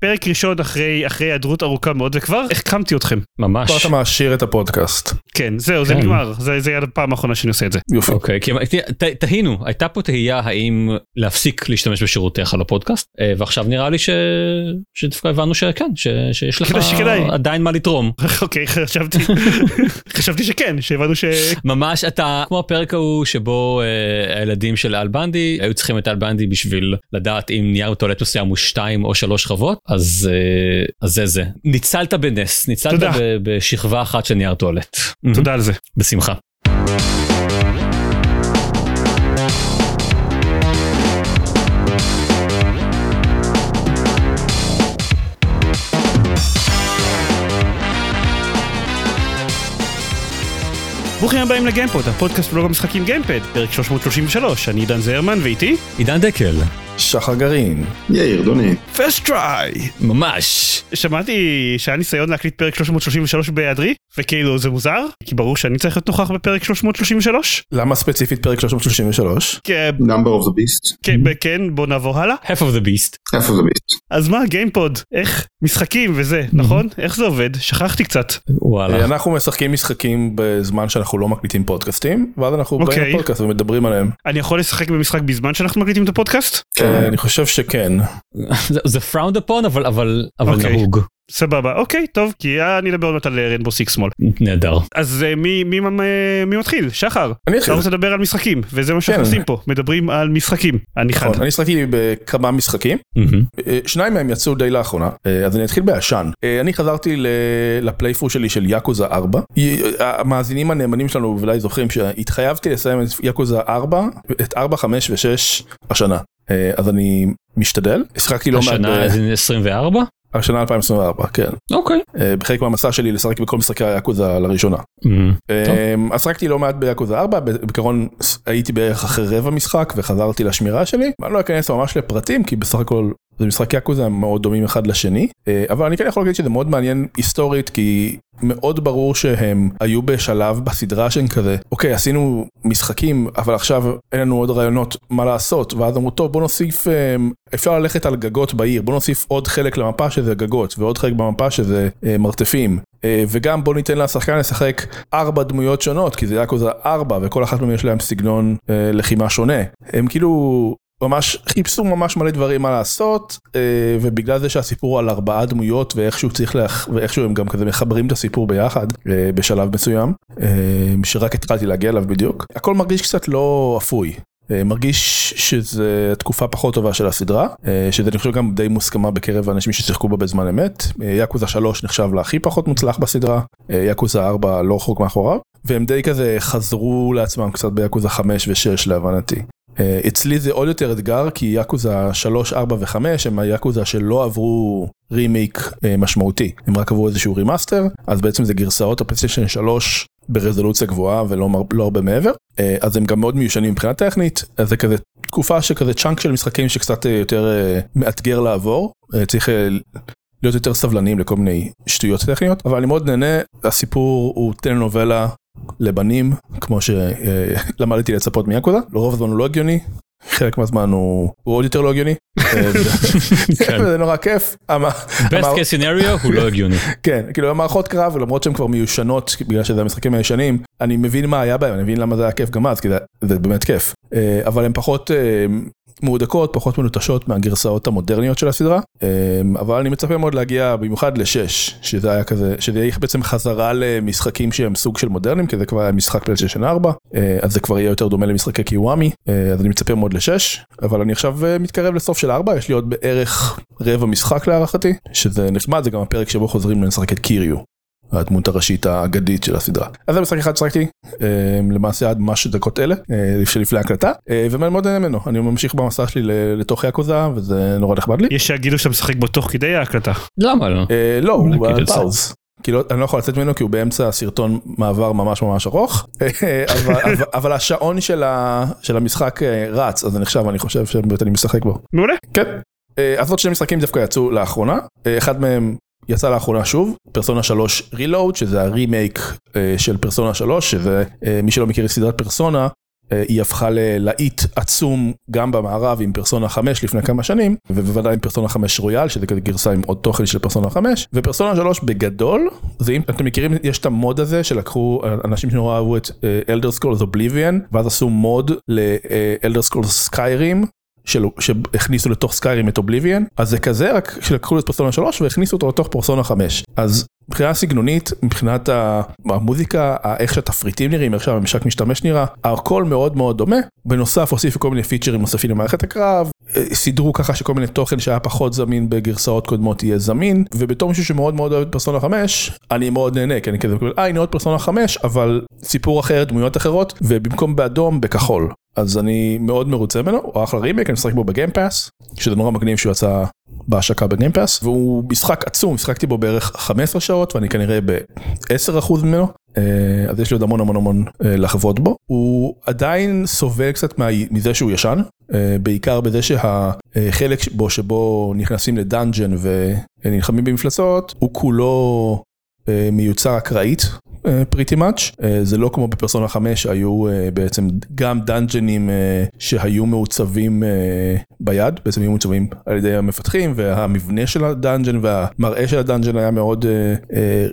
פרק ראשון אחרי אחרי היעדרות ארוכה מאוד וכבר החכמתי אתכם. ממש. כבר אתה מעשיר את הפודקאסט. כן זהו זה כן. נגמר זה זה יהיה הפעם האחרונה שאני עושה את זה. יופי. אוקיי, כי ת- תהינו, הייתה פה תהייה האם להפסיק להשתמש בשירותיך לפודקאסט, אה, ועכשיו נראה לי שדווקא הבנו שכן, שיש לך. עדיין מה לתרום. אוקיי חשבתי חשבתי שכן שהבנו ש... ממש אתה כמו הפרק ההוא שבו אה, הילדים של אל בנדי היו צריכים את אל בנדי בשביל לדעת אם נייר טואלט מסוים הוא שתיים או שלוש שכבות אז אה, אז זה זה ניצלת בנס ניצלת בשכבה אחת של נייר טואלט. תודה על זה. בשמחה. ברוכים הבאים לגיימפוד הפודקאסט בלוג המשחקים גיימפד פרק 333 אני עידן זרמן ואיתי עידן דקל שחר גרעין. יאיר, דוני. first try ממש שמעתי שהיה ניסיון להקליט פרק 333 בהיעדרי וכאילו זה מוזר כי ברור שאני צריך להיות נוכח בפרק 333 למה ספציפית פרק 333? כן, Number of the beast. כן, כן בוא נעבור הלאה half of the beast. half of the beast. אז מה גיימפוד איך משחקים וזה נכון איך זה עובד שכחתי קצת וואלה. אנחנו משחקים משחקים בזמן שאנחנו לא מקליטים פודקאסטים ואז אנחנו באים אוקיי. לפודקאסט ומדברים עליהם. אני יכול לשחק במשחק בזמן שאנחנו מקליטים את הפודקאסט אה, אני חושב שכן. זה- frowned upon אבל אבל אבל אוקיי. נהוג. סבבה אוקיי טוב כי אה, אני אדבר עוד מעט על רנבו סיקס מול נהדר. אז אה, מי מי מי- מי מתחיל שחר אני אתה אתחיל. רוצה לדבר על משחקים וזה מה שאנחנו כן. עושים פה מדברים על משחקים אני חד נכון, אני שיחקתי בכמה משחקים. אה, שניים מהם יצאו די לאחרונה אה, אז אני אתחיל בעשן אה, אני חזרתי לפלייפור שלי של יאקוזה 4 י- המאזינים הנאמנים שלנו אולי זוכרים שהתחייבתי לסיים את יאקוזה 4 את 4 5 ו6 השנה אה, אז אני משתדל שיחקתי לא מעט השנה ב- זה 24? השנה 2024 כן אוקיי. אה, בחלק מהמסע שלי לשחק בכל משחקי היאקוזה לראשונה. אמ, אז שחקתי לא מעט ביאקוזה 4, בעיקרון הייתי בערך אחרי רבע משחק וחזרתי לשמירה שלי. אני לא אכנס ממש לפרטים כי בסך הכל זה משחקי יאקוזה מאוד דומים אחד לשני, אה, אבל אני כן יכול להגיד שזה מאוד מעניין היסטורית כי מאוד ברור שהם היו בשלב בסדרה שהם כזה, אוקיי עשינו משחקים אבל עכשיו אין לנו עוד רעיונות מה לעשות ואז אמרו טוב בוא נוסיף אמ, אפשר ללכת על גגות בעיר בוא נוסיף עוד חלק למפה שזה גגות ועוד חלק במפה שזה אה, מרתפים אה, וגם בוא ניתן לשחקן לשחק ארבע דמויות שונות כי זה יאקוזה ארבע וכל אחת מהן יש להם סגנון אה, לחימה שונה. הם כאילו ממש חיפשו ממש מלא דברים מה לעשות אה, ובגלל זה שהסיפור על ארבעה דמויות ואיכשהו צריך לך ואיכשהו הם גם כזה מחברים את הסיפור ביחד אה, בשלב מסוים אה, שרק התחלתי להגיע אליו בדיוק הכל מרגיש קצת לא אפוי. מרגיש שזה תקופה פחות טובה של הסדרה, שזה אני חושב גם די מוסכמה בקרב האנשים ששיחקו בה בזמן אמת. Yakuza 3 נחשב להכי פחות מוצלח בסדרה, Yakuza 4 לא רחוק מאחוריו, והם די כזה חזרו לעצמם קצת ב Yakuza 5 ו-6 להבנתי. אה, אצלי זה עוד יותר אתגר כי Yakuza 3, 4 ו-5 הם ה Yakuza שלא עברו רימייק אה, משמעותי, הם רק עברו איזשהו remaster, אז בעצם זה גרסאות הפלייסטיישן 3 ברזולוציה גבוהה ולא לא הרבה מעבר, אה, אז הם גם מאוד מיושנים מבחינה טכנית, אז זה כזה תקופה שכזה צ'אנק של משחקים שקצת יותר מאתגר לעבור, צריך להיות יותר סבלניים לכל מיני שטויות טכניות, אבל אני מאוד נהנה, הסיפור הוא טלנובלה לבנים, כמו שלמדתי לצפות מיאקוזה, לרוב הזמן הוא לא הגיוני, חלק מהזמן הוא, עוד יותר לא הגיוני, כן. וזה נורא כיף. best case scenario הוא לא הגיוני. כן, כאילו המערכות קרב, למרות שהן כבר מיושנות, בגלל שזה המשחקים הישנים, אני מבין מה היה בהם, אני מבין למה זה היה כיף גם אז, כי זה, זה באמת כיף. אה, אבל הן פחות אה, מהודקות, פחות מנוטשות מהגרסאות המודרניות של הסדרה, אה, אבל אני מצפה מאוד להגיע במיוחד לשש, שזה היה כזה, שזה יהיה בעצם חזרה למשחקים שהם סוג של מודרניים, כי זה כבר היה משחק פלייסטיישן 4, אה, אז זה כבר יהיה יותר דומה למשחקי קיוואמי, אה, אז אני מצפה מאוד לשש, אבל אני עכשיו אה, מתקרב לסוף של 4, יש לי עוד בערך רבע משחק להערכתי, שזה נחמד, זה גם הפרק שבו חוזרים לשחק את קיריו. הדמות הראשית האגדית של הסדרה. אז זה משחק אחד ששחקתי, אה, למעשה עד ממש דקות אלה, אה, לפני לפני ההקלטה, אה, ואני מאוד נהנה ממנו, אני ממשיך במסע שלי לתוך יאקוזה, וזה נורא נחמד לי. יש שיגידו שאתה משחק בו תוך כדי ההקלטה. למה לא? לא, הוא. פאוז. כאילו אני לא יכול לצאת ממנו כי הוא באמצע סרטון מעבר ממש ממש ארוך אבל, אבל, אבל השעון של, ה, של המשחק רץ אז זה נחשב אני חושב שבאמת אני משחק בו. מעולה. כן. אז עוד שני משחקים דווקא יצאו לאחרונה, אחד מהם יצא לאחרונה שוב, פרסונה 3 רילוד, שזה הרימייק אה, של פרסונה 3, שזה אה, מי שלא מכיר סדרת פרסונה, אה, היא הפכה ללהיט עצום גם במערב עם פרסונה 5 לפני כמה שנים, ובוודאי עם פרסונה 5 Royal, שזה כזה גרסה עם עוד תוכן של פרסונה 5, ופרסונה 3 בגדול, זה אם אתם מכירים, יש את ה mod הזה שלקחו אנשים שנורא אהבו את Elder Scrolls Oblivion, ואז עשו mod ל Elder Scrolls Skyrim. שהכניסו לתוך Skyrim את Oblivion אז זה כזה רק שלקחו את פרסונה 3 והכניסו אותו לתוך פרסונה 5 אז מבחינה סגנונית מבחינת המוזיקה איך שהתפריטים נראים איך שהממשק משתמש נראה הכל מאוד מאוד דומה. בנוסף הוסיפו כל מיני פיצ'רים נוספים למערכת הקרב סידרו ככה שכל מיני תוכן שהיה פחות זמין בגרסאות קודמות יהיה זמין ובתור מישהו שמאוד מאוד אוהב את פרסונה 5 אני מאוד נהנה כי אני כזה אה הנה עוד פרסונה 5 אבל סיפור אחר דמויות אחרות ובמקום באדום בכחול אז אני מאוד מרוצה ממנו, הוא אחלה רימייק, אני משחק בו ב Game Pass, שזה נורא מגניב שהוא יצא בהשקה ב Game Pass, והוא משחק עצום, משחקתי בו בערך 15 שעות ואני כנראה ב-10% ממנו, אה, אז יש לי עוד המון המון המון אה, לחוות בו. הוא עדיין סובל קצת מזה שהוא ישן, אה, בעיקר בזה שהחלק בו שבו נכנסים ל dungeon ונלחמים במפלצות, הוא כולו מיוצר אקראית, pretty uh, much, uh, זה לא כמו בפרסונה 5 היו uh, בעצם גם דאנג'נים שהיו מעוצבים ביד, בעצם היו מעוצבים על ידי המפתחים והמבנה של ה dungeon והמראה של ה dungeon היה מאוד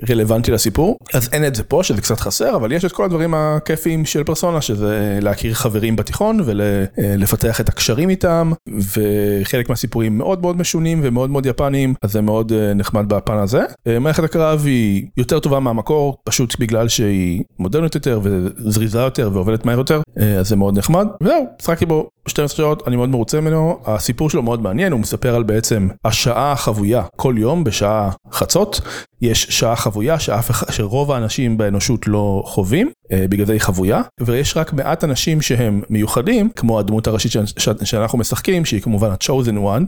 רלוונטי לסיפור, אז אין את זה פה שזה קצת חסר, אבל יש את כל הדברים הכיפיים של פרסונה שזה להכיר חברים בתיכון ולפתח את הקשרים איתם, וחלק מהסיפורים מאוד מאוד משונים ומאוד מאוד יפניים, אז זה מאוד נחמד בפן הזה. מערכת הקרב היא יותר טובה מהמקור, פשוט בגלל שהיא מודרנית יותר וזריזה יותר ועובדת מהר יותר, אה, אז זה מאוד נחמד. וזהו, שחקתי בו 12 שעות, אני מאוד מרוצה ממנו, הסיפור שלו מאוד מעניין, הוא מספר על בעצם השעה החבויה, כל יום בשעה חצות, יש שעה חבויה שאף שרוב האנשים באנושות לא חווים, אה, בגלל זה היא חבויה, ויש רק מעט אנשים שהם מיוחדים, כמו הדמות הראשית שאנחנו משחקים, שהיא כמובן ה-chosen one,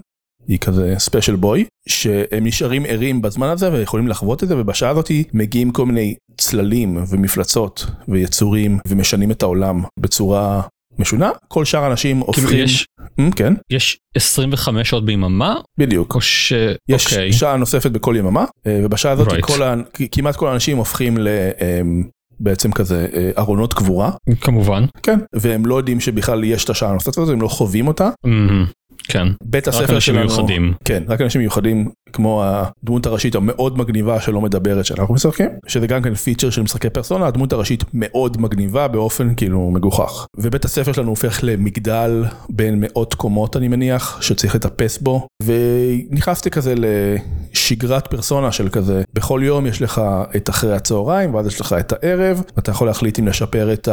היא כזה ספיישל בוי, שהם נשארים ערים בזמן הזה ויכולים לחוות את זה ובשעה הזאת מגיעים כל מיני צללים ומפלצות ויצורים ומשנים את העולם בצורה משונה. כל שאר האנשים הופכים כאילו יש mm, כן? יש 25 שעות ביממה? בדיוק. או ש... יש אוקיי. שעה נוספת בכל יממה אה, ובשעה הזאת Right. כל ה... כמעט כל האנשים הופכים ל... בעצם כזה אה, ארונות קבורה. כמובן. כן והם לא יודעים שבכלל יש את השעה הנוספת הזאת הם לא חווים אותה. מהמם. כן. בית רק הספר אנשים שלנו מיוחדים. כן רק אנשים מיוחדים כמו הדמות הראשית המאוד מגניבה שלא מדברת שאנחנו משחקים שזה גם כן פיצ'ר של משחקי פרסונה הדמות הראשית מאוד מגניבה באופן כאילו מגוחך. ובית הספר שלנו הופך למגדל בין מאות קומות אני מניח שצריך לטפס בו ונכנסתי כזה לשגרת פרסונה של כזה בכל יום יש לך את אחרי הצהריים ואז יש לך את הערב ואתה יכול להחליט אם לשפר את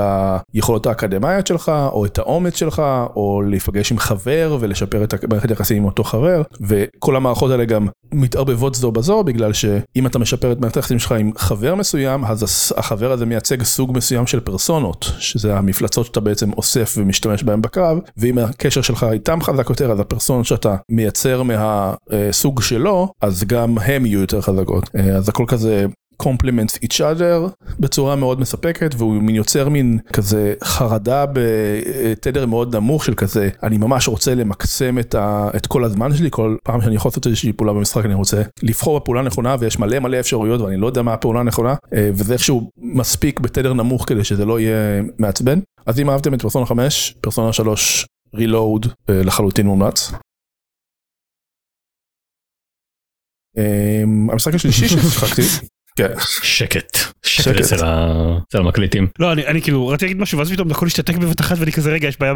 היכולות האקדמיות שלך או את האומץ שלך או להיפגש עם חבר ולשפר את מערכת יחסים עם אותו חבר וכל המערכות האלה גם מתערבבות זו בזו בגלל שאם אתה משפר את מערכת היחסים שלך עם חבר מסוים אז החבר הזה מייצג סוג מסוים של פרסונות שזה המפלצות שאתה בעצם אוסף ומשתמש בהם בקרב ואם הקשר שלך איתם חזק יותר אז הפרסונות שאתה מייצר מהסוג שלו אז גם הם יהיו יותר חזקות אה, אז הכל כזה. Complements each other בצורה מאוד מספקת והוא מין יוצר מין כזה חרדה בתדר מאוד נמוך של כזה אני ממש רוצה למקסם את, ה, את כל הזמן שלי כל פעם שאני יכול לעשות איזושהי פעולה במשחק אני רוצה לבחור בפעולה נכונה ויש מלא מלא אפשרויות ואני לא יודע מה הפעולה הנכונה אה, וזה איכשהו מספיק בתדר נמוך כדי שזה לא יהיה מעצבן אז אם אהבתם את פרסונה 5 פרסונה 3 רילואוד לחלוטין מומלץ. אה, המשחק השלישי ששיחקתי כן. שקט שקט. אצל המקליטים לא אני אני כאילו רציתי להגיד משהו ואז פתאום הכל השתתק בבת אחת ואני כזה רגע יש בעיה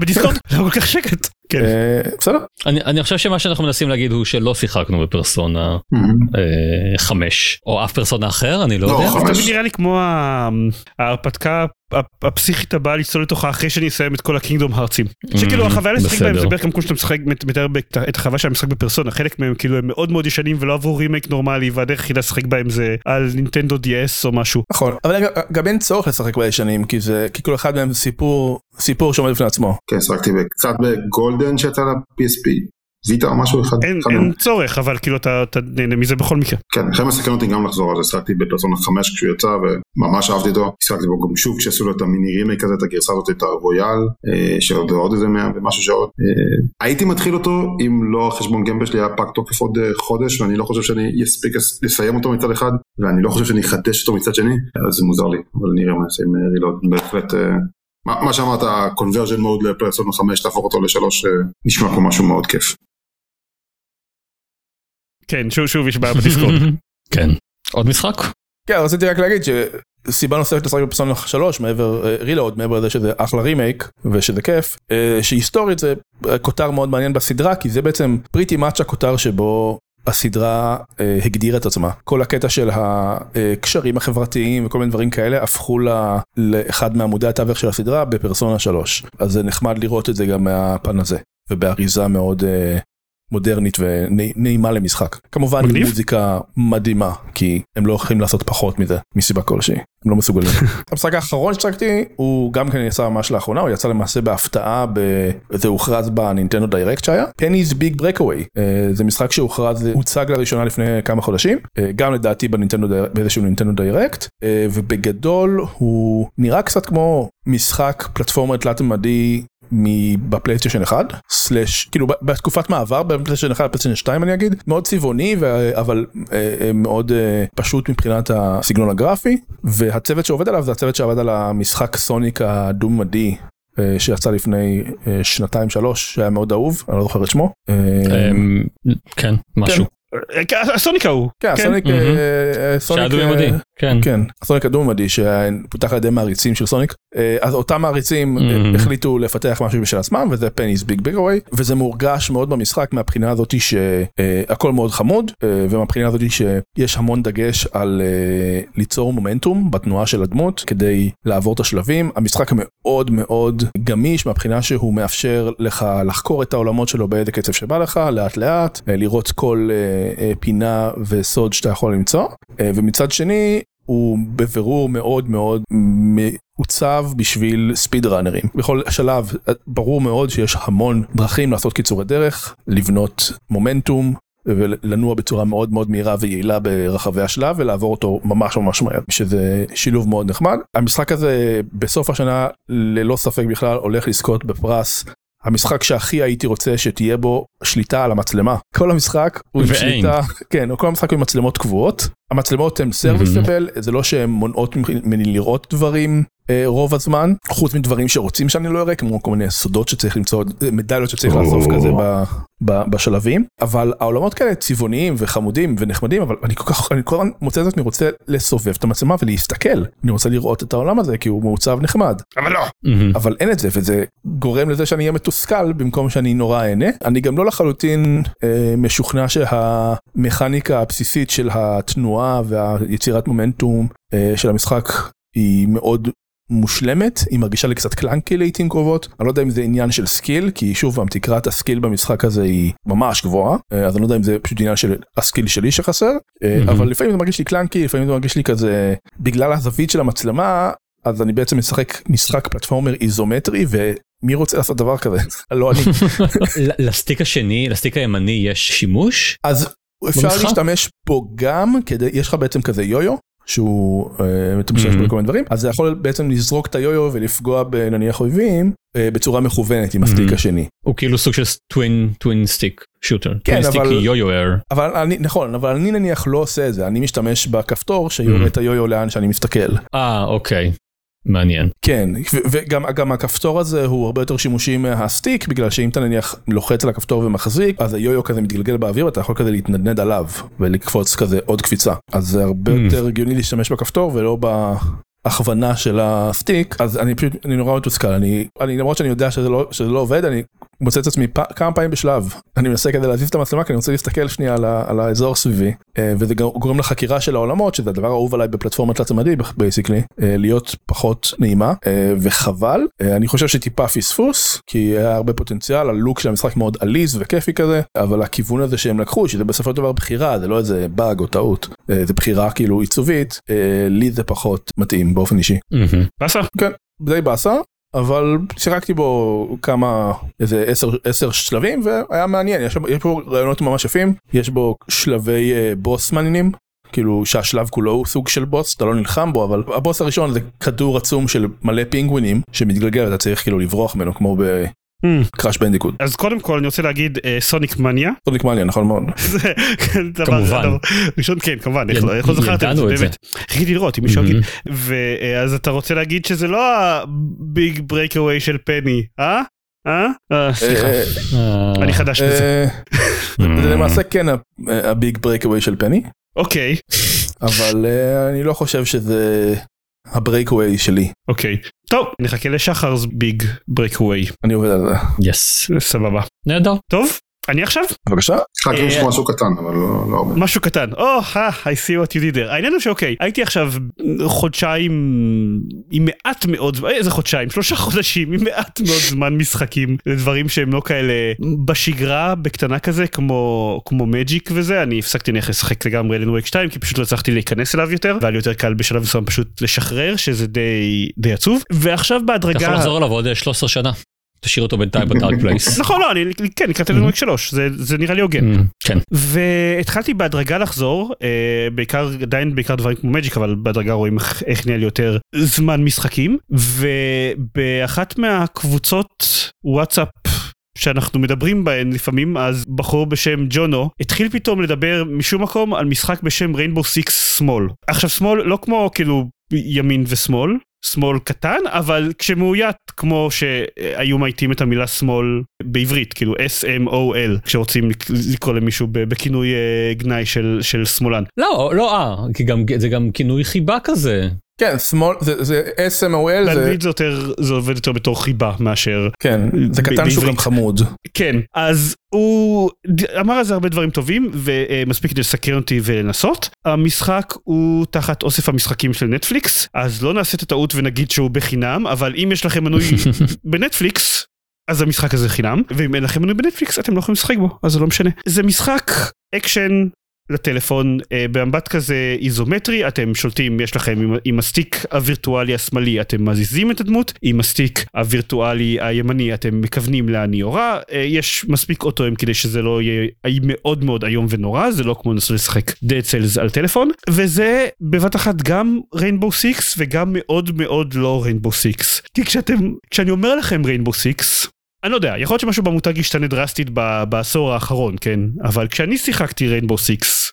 בדיסקורד למה כל כך שקט. כן. אה, בסדר אני חושב שמה שאנחנו מנסים להגיד הוא שלא שיחקנו בפרסונה אה, 5 או אף פרסונה אחר אני לא לא, יודע. זה תמיד נראה לי כמו ההרפתקה הפסיכית הבאה לצלול לתוכה אחרי שאני אסיים את כל הקינגדום הארצים. שכאילו Mm, החוויה לשחק בהם זה. בערך כמו שאתה משחק מתאר ב- את החוויה של המשחק בפרסונה חלק מהם כאילו הם מאוד מאוד ישנים ולא עברו רימייק נורמלי והדרך היחידה לשחק בהם זה על נינטנדו DS או משהו. נכון אבל גם- גם אין צורך לשחק בישנים כי זה כי כל אחד מהם סיפור סיפור שעומד בפני עצמו. כן, שחקתי קצת ב Golden שיצא ל-PSP, Vita או משהו אחד. אין אין. צורך אבל כאילו אתה אתה נהנה מזה בכל מקרה. כן, לכן מסקרן אותי גם לחזור על זה, שחקתי בפרסונה 5 כשהוא יצא וממש אהבתי אותו, שחקתי בו גם שוב כשעשו לו את המיני רימייק הזה, את הגרסה הזאת, את הרויאל, אה, שעוד עוד איזה 100 ומשהו שעות. אה, הייתי מתחיל אותו אם לא החשבון גמבה שלי היה פג תוקף עוד אה, חודש, ואני לא חושב שאני אספיק לס- לסיים אותו מצד אחד, ואני לא חושב שאני אחדש אותו מצד שני, אז זה מוזר לי, אבל נראה מה נעשה עם אה, רילוד, בהחלט אה, מה, מה שאמרת, conversion mode לפרסונה 5, תהפוך אותו לשלוש, נשמע כמו משהו מאוד כיף. כן, שוב, שוב יש בעיה בדיסקורד. כן. עוד משחק? כן, רציתי רק להגיד שסיבה נוספת לשחק בפרסונה 3 מעבר רילוד מעבר לזה שזה אחלה רימייק ושזה כיף אה, שהיסטורית זה אה, כותר מאוד מעניין בסדרה כי זה בעצם פריטי מאץ' הכותר שבו הסדרה אה, הגדירה את עצמה כל הקטע של הקשרים החברתיים וכל מיני דברים כאלה הפכו לה, לאחד מעמודי התווך של הסדרה בפרסונה 3 אז זה נחמד לראות את זה גם מהפן הזה ובאריזה מאוד אה, מודרנית ונעימה למשחק. כמובן מגניב. מוזיקה מדהימה כי הם לא יכולים לעשות פחות מזה מסיבה כלשהי. הם לא מסוגלים. המשחק האחרון שצחקתי הוא גם כן יצא ממש לאחרונה הוא יצא למעשה בהפתעה ב... זה הוכרז ב Nintendo Direct שהיה. Penny's Big Breakaway זה משחק שהוכרז הוצג לראשונה לפני כמה חודשים. אה, גם לדעתי ב Nintendo Dire- באיזשהו Nintendo Direct אה, ובגדול הוא נראה קצת כמו משחק פלטפורמה תלת ממדי מ- בפלייסטיישן 1 slash כאילו בתקופת מעבר בפלייסטיישן 1 לפלייסטיישן 2 אני אגיד מאוד צבעוני אבל אה, אה, מאוד אה, פשוט מבחינת הסגנון הגרפי והצוות שעובד עליו זה הצוות שעבד על המשחק סוניק הדו-ממדי. אה, שיצא לפני שנתיים שלוש שהיה מאוד אהוב אני לא זוכר את שמו. אמ, כן, משהו. אה, הסוניק ההוא. כן, הסוניק, שהיה סוניק, דו-ממדי. אה, כן. כן, הסוניק הדו-ממדי שפותח על ידי מעריצים של סוניק, אז אותם מעריצים אה, Mhm. החליטו לפתח משהו משל עצמם וזה Penny's Big Breakaway וזה מורגש מאוד במשחק מהבחינה הזאתי שהכל מאוד חמוד אה, ומהבחינה הזאתי שיש המון דגש על אה, ליצור מומנטום בתנועה של הדמות כדי לעבור את השלבים. המשחק מאוד מאוד גמיש מהבחינה שהוא מאפשר לך לחקור את העולמות שלו באיזה קצב שבא לך לאט לאט אה, לראות כל אה, אה, פינה וסוד שאתה יכול למצוא אה, ומצד שני הוא בבירור מאוד מאוד מעוצב בשביל ספיד ראנרים. בכל שלב ברור מאוד שיש המון דרכים לעשות קיצורי דרך, לבנות מומנטום. ולנוע בצורה מאוד מאוד מהירה ויעילה ברחבי השלב ולעבור אותו ממש ממש מהר שזה שילוב מאוד נחמד המשחק הזה בסוף השנה ללא ספק בכלל הולך לזכות בפרס המשחק שהכי הייתי רוצה שתהיה בו שליטה על המצלמה כל המשחק הוא עם. שליטה כן כל המשחק הוא עם מצלמות קבועות המצלמות הן סרוויסבל זה לא שהן מונעות ממני לראות דברים אה, רוב הזמן חוץ מדברים שרוצים שאני לא אראה כמו כל מיני סודות שצריך למצוא אה, מדליות שצריך לאסוף כזה ב, ב, בשלבים. אבל העולמות כאלה צבעוניים וחמודים ונחמדים אבל אני כל כך אני כל הזמן מוצא את עצמי רוצה לסובב את המצלמה ולהסתכל. אני רוצה לראות את העולם הזה כי הוא מעוצב נחמד. אבל לא. אבל אין את זה וזה גורם לזה שאני אהיה מתוסכל במקום שאני נורא אהנה. אני גם לא לחלוטין אה, משוכנע שהמכניקה הבסיסית של התנועה והיצירת מומנטום אה, של המשחק היא מאוד מושלמת היא מרגישה לי קצת clunky לעיתים קרובות אני לא יודע אם זה עניין של skill כי שוב פעם תקרת ה skill במשחק הזה היא ממש גבוהה אה, אז אני לא יודע אם זה פשוט עניין של ה skill שלי שחסר אה, מהמם. אבל לפעמים זה מרגיש לי clunky לפעמים זה מרגיש לי כזה בגלל הזווית של המצלמה אז אני בעצם משחק משחק platformer איזומטרי ומי רוצה לעשות דבר כזה לא אני ל stick השני, ל stick הימני יש שימוש? אז אפשר? להשתמש בו גם כדי יש לך בעצם כזה יו-יו שהוא אתה משתמש. לכל מיני דברים אז זה יכול בעצם לזרוק את היו-יו ולפגוע בנניח אויבים אה, בצורה מכוונת עם ה stick. השני הוא כאילו סוג של twin twin stick shooter. כן, אבל-. אבל אני נכון אבל אני נניח לא עושה את זה אני משתמש בכפתור שיורה. את היו-יו לאן שאני מסתכל אה אוקיי. מעניין. כן וגם גם הכפתור הזה הוא הרבה יותר שימושי מהסטיק בגלל שאם אתה נניח לוחץ על הכפתור ומחזיק אז היו-יו כזה מתגלגל באוויר ואתה יכול כזה להתנדנד עליו ולקפוץ כזה עוד קפיצה אז זה הרבה Mm. יותר הגיוני להשתמש בכפתור ולא בהכוונה של הסטיק אז אני פשוט אני נורא מתוסכל אני אני למרות שאני יודע שזה לא שזה לא עובד אני מוצא את עצמי כמה פעמים בשלב אני מנסה כדי להזיז את המצלמה כי אני רוצה להסתכל שנייה על, על האזור סביבי אה, וזה גורם לחקירה של העולמות שזה הדבר האהוב עליי בפלטפורמת תלת-ממדי basically להיות פחות נעימה אה, וחבל אה, אני חושב שטיפה פספוס כי היה הרבה פוטנציאל ה look של המשחק מאוד עליז וכיפי כזה אבל הכיוון הזה שהם לקחו שזה בסופו של דבר בחירה זה לא איזה באג או טעות זה בחירה כאילו עיצובית לי זה פחות מתאים באופן אישי מהמם. באסה? די באסה אבל שיחקתי בו כמה איזה 10 10 שלבים והיה מעניין יש, יש פה רעיונות ממש יפים יש בו שלבי אה, בוס מעניינים. כאילו שהשלב כולו הוא סוג של בוס אתה לא נלחם בו אבל הבוס הראשון זה כדור עצום של מלא פינגווינים שמתגלגל ואתה צריך כאילו לברוח ממנו כמו Hmm. קראש בנדיקוד. אז קודם כל אני רוצה להגיד אה, סוניק מניה. סוניק מניה נכון מאוד. כמובן. ראשון כן כמובן איך לא לא זכרתם ידענו את זה. באמת. חיכיתי לראות אם מישהו. יגיד ואז אתה רוצה להגיד שזה לא ה Big Breakaway של פני אה? אה? אה? סליחה אה, אה, אני חדש בזה אה, זה למעשה כן ה Big Breakaway של פני אוקיי אבל אה, אני לא חושב שזה ה breakaway שלי אוקיי טוב נחכה לשחר's Big Breakaway אני עובד על זה. Yes. סבבה נהדר. טוב אני עכשיו בבקשה. חכה יש אה, משהו קטן אבל לא לא הרבה. משהו קטן או oh, I see what you did there העניין הוא שאוקיי הייתי עכשיו חודשיים עם מעט מאוד זמן איזה חודשיים שלושה חודשים עם מעט מאוד זמן משחקים לדברים שהם לא כאלה בשגרה בקטנה כזה כמו כמו מג'יק וזה אני הפסקתי נלך לשחק לגמרי אלן וייק 2 כי פשוט לא הצלחתי להיכנס אליו יותר והיה לי יותר קל בשלב מסוים פשוט לשחרר שזה די די עצוב ועכשיו אתה יכול בהדרגה. לחזור עליו עוד אה, 13 שנה. תשאיר אותו בינתיים ב Dark Place. נכון לא אני כן לקראת Alan Wake 3 זה זה נראה לי הוגן. כן. והתחלתי בהדרגה לחזור אה, בעיקר עדיין בעיקר דברים כמו Magic אבל בהדרגה רואים איך- איך נהיה לי יותר זמן משחקים ובאחת מהקבוצות וואטסאפ. שאנחנו מדברים בהן לפעמים אז בחור בשם ג'ונו התחיל פתאום לדבר משום מקום על משחק בשם Rainbow Six SMOL עכשיו smol לא כמו כאילו ימין ושמאל שמאל קטן אבל כשמאוית כמו שהיו מאייתים את המילה שמאל בעברית כאילו S-M-O-L כשרוצים לק- לקרוא למישהו בכינוי אה, גנאי של, של שמאלן. לא, לא, אה, זה גם כינוי חיבה כזה. כן שמאל זה זה SMOL זה באנגלית זה יותר זה עובד יותר בתור חיבה מאשר כן זה קטן שהוא גם. חמוד. כן אז הוא אמר על זה הרבה דברים טובים ומספיק כדי לסקרן אותי ולנסות המשחק הוא תחת אוסף המשחקים של נטפליקס אז לא נעשה את הטעות ונגיד שהוא בחינם אבל אם יש לכם מנוי בנטפליקס. אז המשחק הזה חינם ואם אין לכם מנוי בנטפליקס אתם לא יכולים לשחק בו אז זה לא משנה זה משחק אקשן לטלפון אה, במבט כזה איזומטרי אתם שולטים יש לכם עם, עם ה stick הווירטואלי השמאלי אתם מזיזים את הדמות עם ה stick הווירטואלי הימני אתם מכוונים לאן היא יורה אה, יש מספיק auto aim כדי שזה לא יהיה מאוד מאוד איום ונורא זה לא כמו לנסות לשחק Dead Cells על טלפון וזה בבת אחת גם Rainbow Six וגם מאוד מאוד לא Rainbow Six כי כשאתם כשאני אומר לכם Rainbow Six אני לא יודע, יכול להיות שמשהו במותג ישתנה דרסטית ב- בעשור האחרון, כן? אבל כשאני שיחקתי Rainbow Six,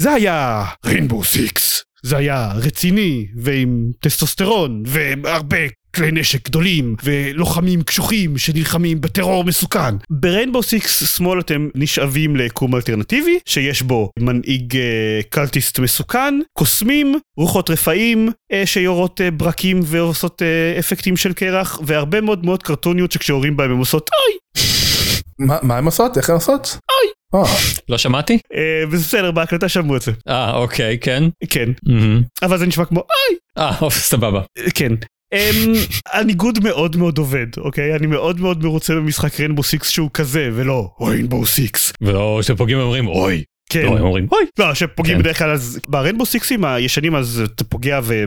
זה היה Rainbow Six. זה היה רציני, ועם טסטוסטרון, והרבה כלי נשק גדולים, ולוחמים קשוחים שנלחמים בטרור מסוכן. ב Rainbow Six SMOL אתם נשאבים ליקום אלטרנטיבי, שיש בו מנהיג אה, cultist מסוכן, קוסמים, רוחות רפאים, אה, שיורות אה, ברקים ועושות אה, אפקטים של קרח, והרבה מאוד מאוד קרטוניות שכשיורים בהם הם עושות אוי! מה מה הם עושות איך הם עושות? אוי. לא שמעתי? אה, בסדר, בהקלטה שמעו את זה. אה, אוקיי, כן. כן. אבל זה נשמע כמו אוי! אה, סבבה. כן. Um, הניגוד מאוד מאוד עובד, אוקיי? אני מאוד מאוד מרוצה במשחק Rainbow Six שהוא כזה, ולא Rainbow Six. ולא כשפוגעים אומרים אוי. כן. לא, הם אומרים אוי. לא, שפוגעים כן. בדרך כלל, אז ב Rainbow Six ים הישנים אז אתה פוגע ו...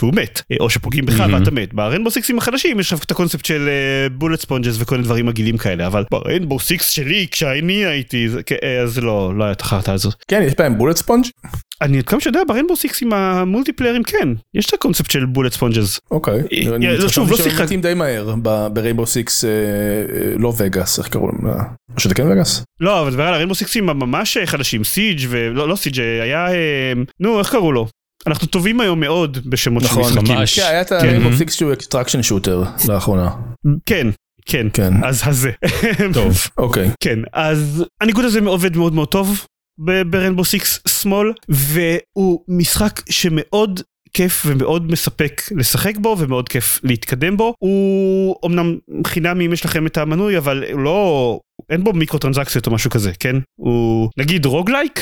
והוא מת, או שפוגעים בך Mhm. ואתה מת. ב Rainbow Six ים החדשים יש את הקונספט של bullet sponges וכל מיני דברים מגעילים כאלה, אבל ב Rainbow Six שלי כשאני הייתי, זה- כן, אז לא, לא היה את החרטא הזאת. כן יש בהם bullet sponge? אני עד כמה שיודע בריינבו סיקסים המולטיפליירים כן, יש את הקונספט של bullet sponges. אוקיי. אה, אני לא, חשבתי שוב, לא שהם מתים די מהר ב Rainbow Six לא Vegas איך קראו להם? או שזה כן Vegas? לא, אבל דבר על ה Rainbow Six ים הממש חדשים, Siege ולא לא Siege היה, אה, נו איך קראו לו? אנחנו טובים היום מאוד בשמות של נכון. משחקים. ממש. כן היה את כן. ה Rainbow Six שהוא extraction shooter לאחרונה. כן, כן. כן. אז הזה. טוב. אוקיי. כן, אז הניגוד הזה עובד מאוד מאוד טוב ב- ב Rainbow Six SMOL, והוא משחק שמאוד כיף ומאוד מספק לשחק בו ומאוד כיף להתקדם בו. הוא אמנם חינם אם יש לכם את המנוי, אבל לא... אין בו מיקרו טרנזקציות או משהו כזה, כן? הוא נגיד roguelike,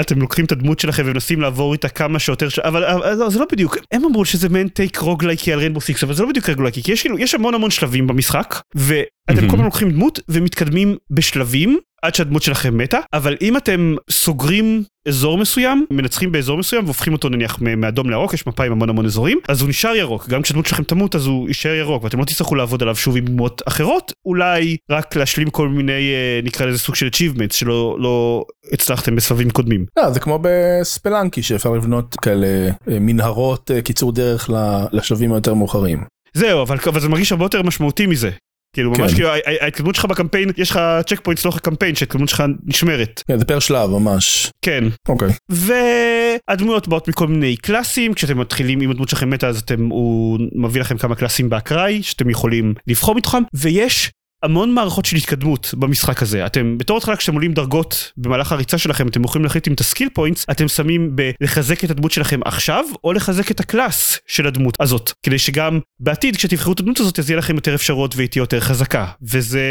אתם לוקחים את הדמות שלכם ומנסים לעבור איתה כמה שיותר ש... אבל, אבל לא, זה לא בדיוק, הם אמרו שזה מעין take רוגלייקי על Rainbow Six, אבל זה לא בדיוק רוגלייקי, כי יש כאילו, יש המון המון שלבים במשחק, ואתם. כל הזמן לוקחים דמות ומתקדמים בשלבים עד שהדמות שלכם מתה, אבל אם אתם סוגרים אזור מסוים, מנצחים באזור מסוים והופכים אותו נניח מאדום לירוק, יש מפה עם המון המון אזורים, אז הוא נשאר ירוק, גם כשהדמות שלכם תמות אז הוא יישאר ירוק, ואתם לא תצטרכו לעבוד עליו שוב עם דמות אחרות, אולי רק להשלים כל מיני, אה, נקרא לזה סוג של achievements שלא לא הצלחתם בסבבים קודמים. לא, זה כמו בספלנקי שאפשר לבנות כאלה אה, מנהרות אה, קיצור דרך לשלבים היותר מאוחרים. זהו, אבל, אבל זה מרגיש הרבה יותר משמעותי מזה. כאילו ממש כן. כאילו ה- ה- ההתקדמות שלך בקמפיין יש לך checkpoints לאורך הקמפיין שההתקדמות שלך נשמרת כן, זה פר שלב ממש. כן אוקיי. והדמויות באות מכל מיני קלאסים כשאתם מתחילים עם הדמות שלכם מתה אז אתם הוא מביא לכם כמה קלאסים באקראי שאתם יכולים לבחור מתוכם ויש. המון מערכות של התקדמות במשחק הזה. אתם בתור התחלה כשאתם עולים דרגות במהלך הריצה שלכם אתם יכולים להחליט אם את ה skill points אתם שמים בלחזק את הדמות שלכם עכשיו או לחזק את ה class של הדמות הזאת. כדי שגם בעתיד כשתבחרו את הדמות הזאת אז יהיה לכם יותר אפשרויות והיא תהיה יותר חזקה. וזה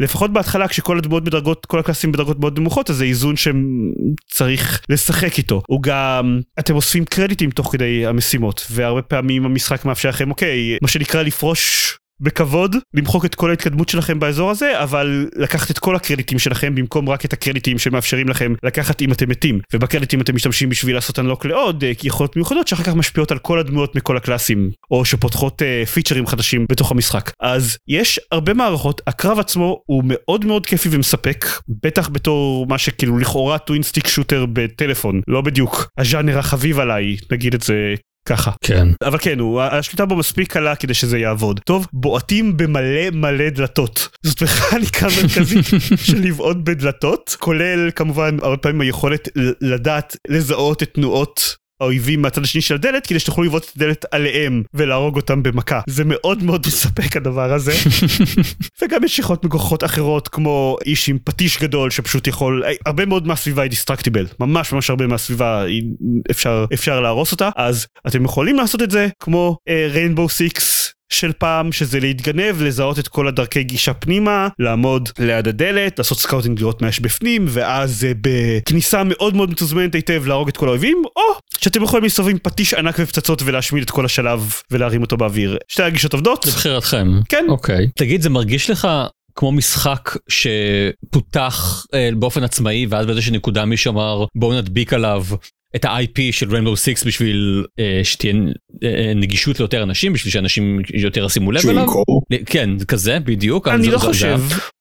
לפחות בהתחלה כשכל הדמויות בדרגות כל הקלאסים בדרגות מאוד נמוכות אז זה איזון שצריך לשחק איתו. הוא גם אתם אוספים קרדיטים תוך כדי המשימות והרבה פעמים המשחק מאפשר לכם אוקיי מה שנקרא לפרוש בכבוד למחוק את כל ההתקדמות שלכם באזור הזה אבל לקחת את כל הקרדיטים שלכם במקום רק את הקרדיטים שמאפשרים לכם לקחת אם אתם מתים. ובקרדיטים אתם משתמשים בשביל לעשות אנלוק לעוד אה, יכולות מיוחדות שאחר כך משפיעות על כל הדמויות מכל הקלאסים או שפותחות אה, פיצ'רים חדשים בתוך המשחק. אז יש הרבה מערכות הקרב עצמו הוא מאוד מאוד כיפי ומספק בטח בתור מה שכאילו לכאורה twin-stick shooter בטלפון לא בדיוק הז'אנר החביב עליי נגיד את זה ככה. כן. אבל כן, הוא, השליטה בו מספיק קלה כדי שזה יעבוד. טוב, בועטים במלא מלא דלתות. זאת מכניקה מרכזית של לבעוט בדלתות, כולל כמובן הרבה פעמים היכולת לדעת לזהות את תנועות האויבים מהצד השני של הדלת כדי שתוכלו לבעוט את הדלת עליהם ולהרוג אותם במכה. זה מאוד מאוד מספק הדבר הזה. וגם יש יכולות מגוחכות אחרות כמו איש עם פטיש גדול שפשוט יכול הרבה מאוד מהסביבה היא destructible ממש ממש הרבה מהסביבה היא- אפשר אפשר להרוס אותה אז אתם יכולים לעשות את זה כמו Rainbow Six. של פעם שזה להתגנב לזהות את כל הדרכי גישה פנימה לעמוד ליד הדלת לעשות scouting לראות מה יש בפנים ואז בכניסה מאוד מאוד מתוזמנת היטב להרוג את כל האויבים או שאתם יכולים להסתובב עם פטיש ענק ופצצות ולהשמיד את כל השלב ולהרים אותו באוויר שתי הגישות עובדות זה בחירתכם. כן. אוקיי. תגיד, זה מרגיש לך כמו משחק שפותח אה, באופן עצמאי ואז באיזושהי נקודה מישהו אמר בואו נדביק עליו את ה-IP של ריימבו 6 בשביל אה, שתהיה אה, נגישות ליותר אנשים בשביל שאנשים יותר ישימו לב אליו. כן כזה בדיוק. אני זה- לא זה- חושב,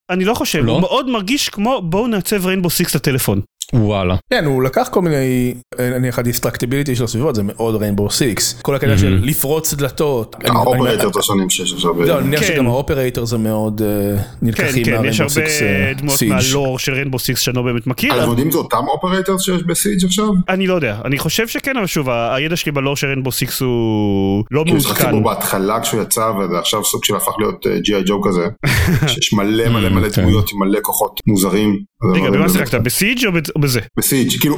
אני לא חושב, לא? הוא מאוד מרגיש כמו בואו נעצב ריינבו סיקס לטלפון. וואלה. כן, הוא לקח כל מיני, אה, נניח ה destructibility של הסביבות, זה מאוד Rainbow Six. כל הקטע של לפרוץ דלתות. ה operators השונים שיש עכשיו. זהו, אני מניח כן. שגם ה operator זה מאוד אה, כן, נלקחים כן, יש מהריינבו הרבה Six אה, דמויות Siege. מה lore של Rainbow Six שאני לא באמת מכיר. אנחנו יודעים זה אותם operators שיש ב Siege עכשיו? אני לא יודע, אני חושב שכן, אבל שוב, הידע שלי ב lore של Rainbow Six הוא לא כאילו מעודכן. בו בהתחלה כשהוא יצא וזה עכשיו סוג של הפך להיות G.I. Joe כזה. שיש מלא מלא מלא כן. דמויות עם מלא כוחות מוזרים. רגע, במה שיחקת? ב Siege או בזה-? ב Siege כאילו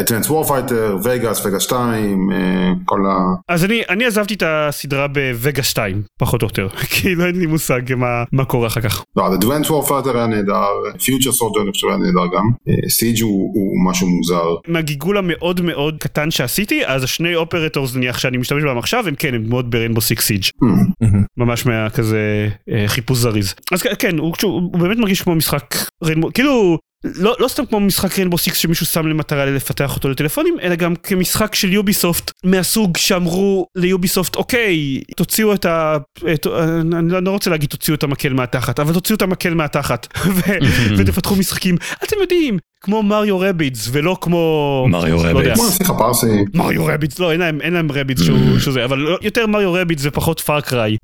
Advanced Warfighter, Vegas, Vegas 2, אה, כל ה... אז אני אני עזבתי את הסדרה ב Vegas 2, פחות או יותר. כאילו אין לי מושג מה- מה קורה אחר כך. לא, Advanced Warfighter היה נהדר, Future Soldier אני חושב היה נהדר גם, Siege הוא הוא משהו מוזר. מהגיגול המאוד מאוד קטן שעשיתי, אז השני operators נניח שאני משתמש בהם עכשיו, הם כן, הם דמות ב Rainbow Six Siege. Hmm. ממש מהכזה אה, חיפוש זריז. אז כן, הוא, הוא, הוא באמת מרגיש כמו משחק Rainbow, כאילו לא, לא סתם כמו משחק Rainbow Six שמישהו שם למטרה לפתח אותו לטלפונים, אלא גם כמשחק של Ubisoft מהסוג שאמרו ל Ubisoft אוקיי, תוציאו את ה... את, אני לא, לא רוצה להגיד תוציאו את המקל מהתחת, אבל תוציאו את המקל מהתחת ו, ותפתחו משחקים, אתם יודעים, כמו Mario Rabbids ולא כמו... Mario לא הפרסי, מריו Rabbids, לא אין להם, אין להם רבידס שהוא, שהוא זה, אבל לא- יותר Mario Rabbids ופחות Far Cry.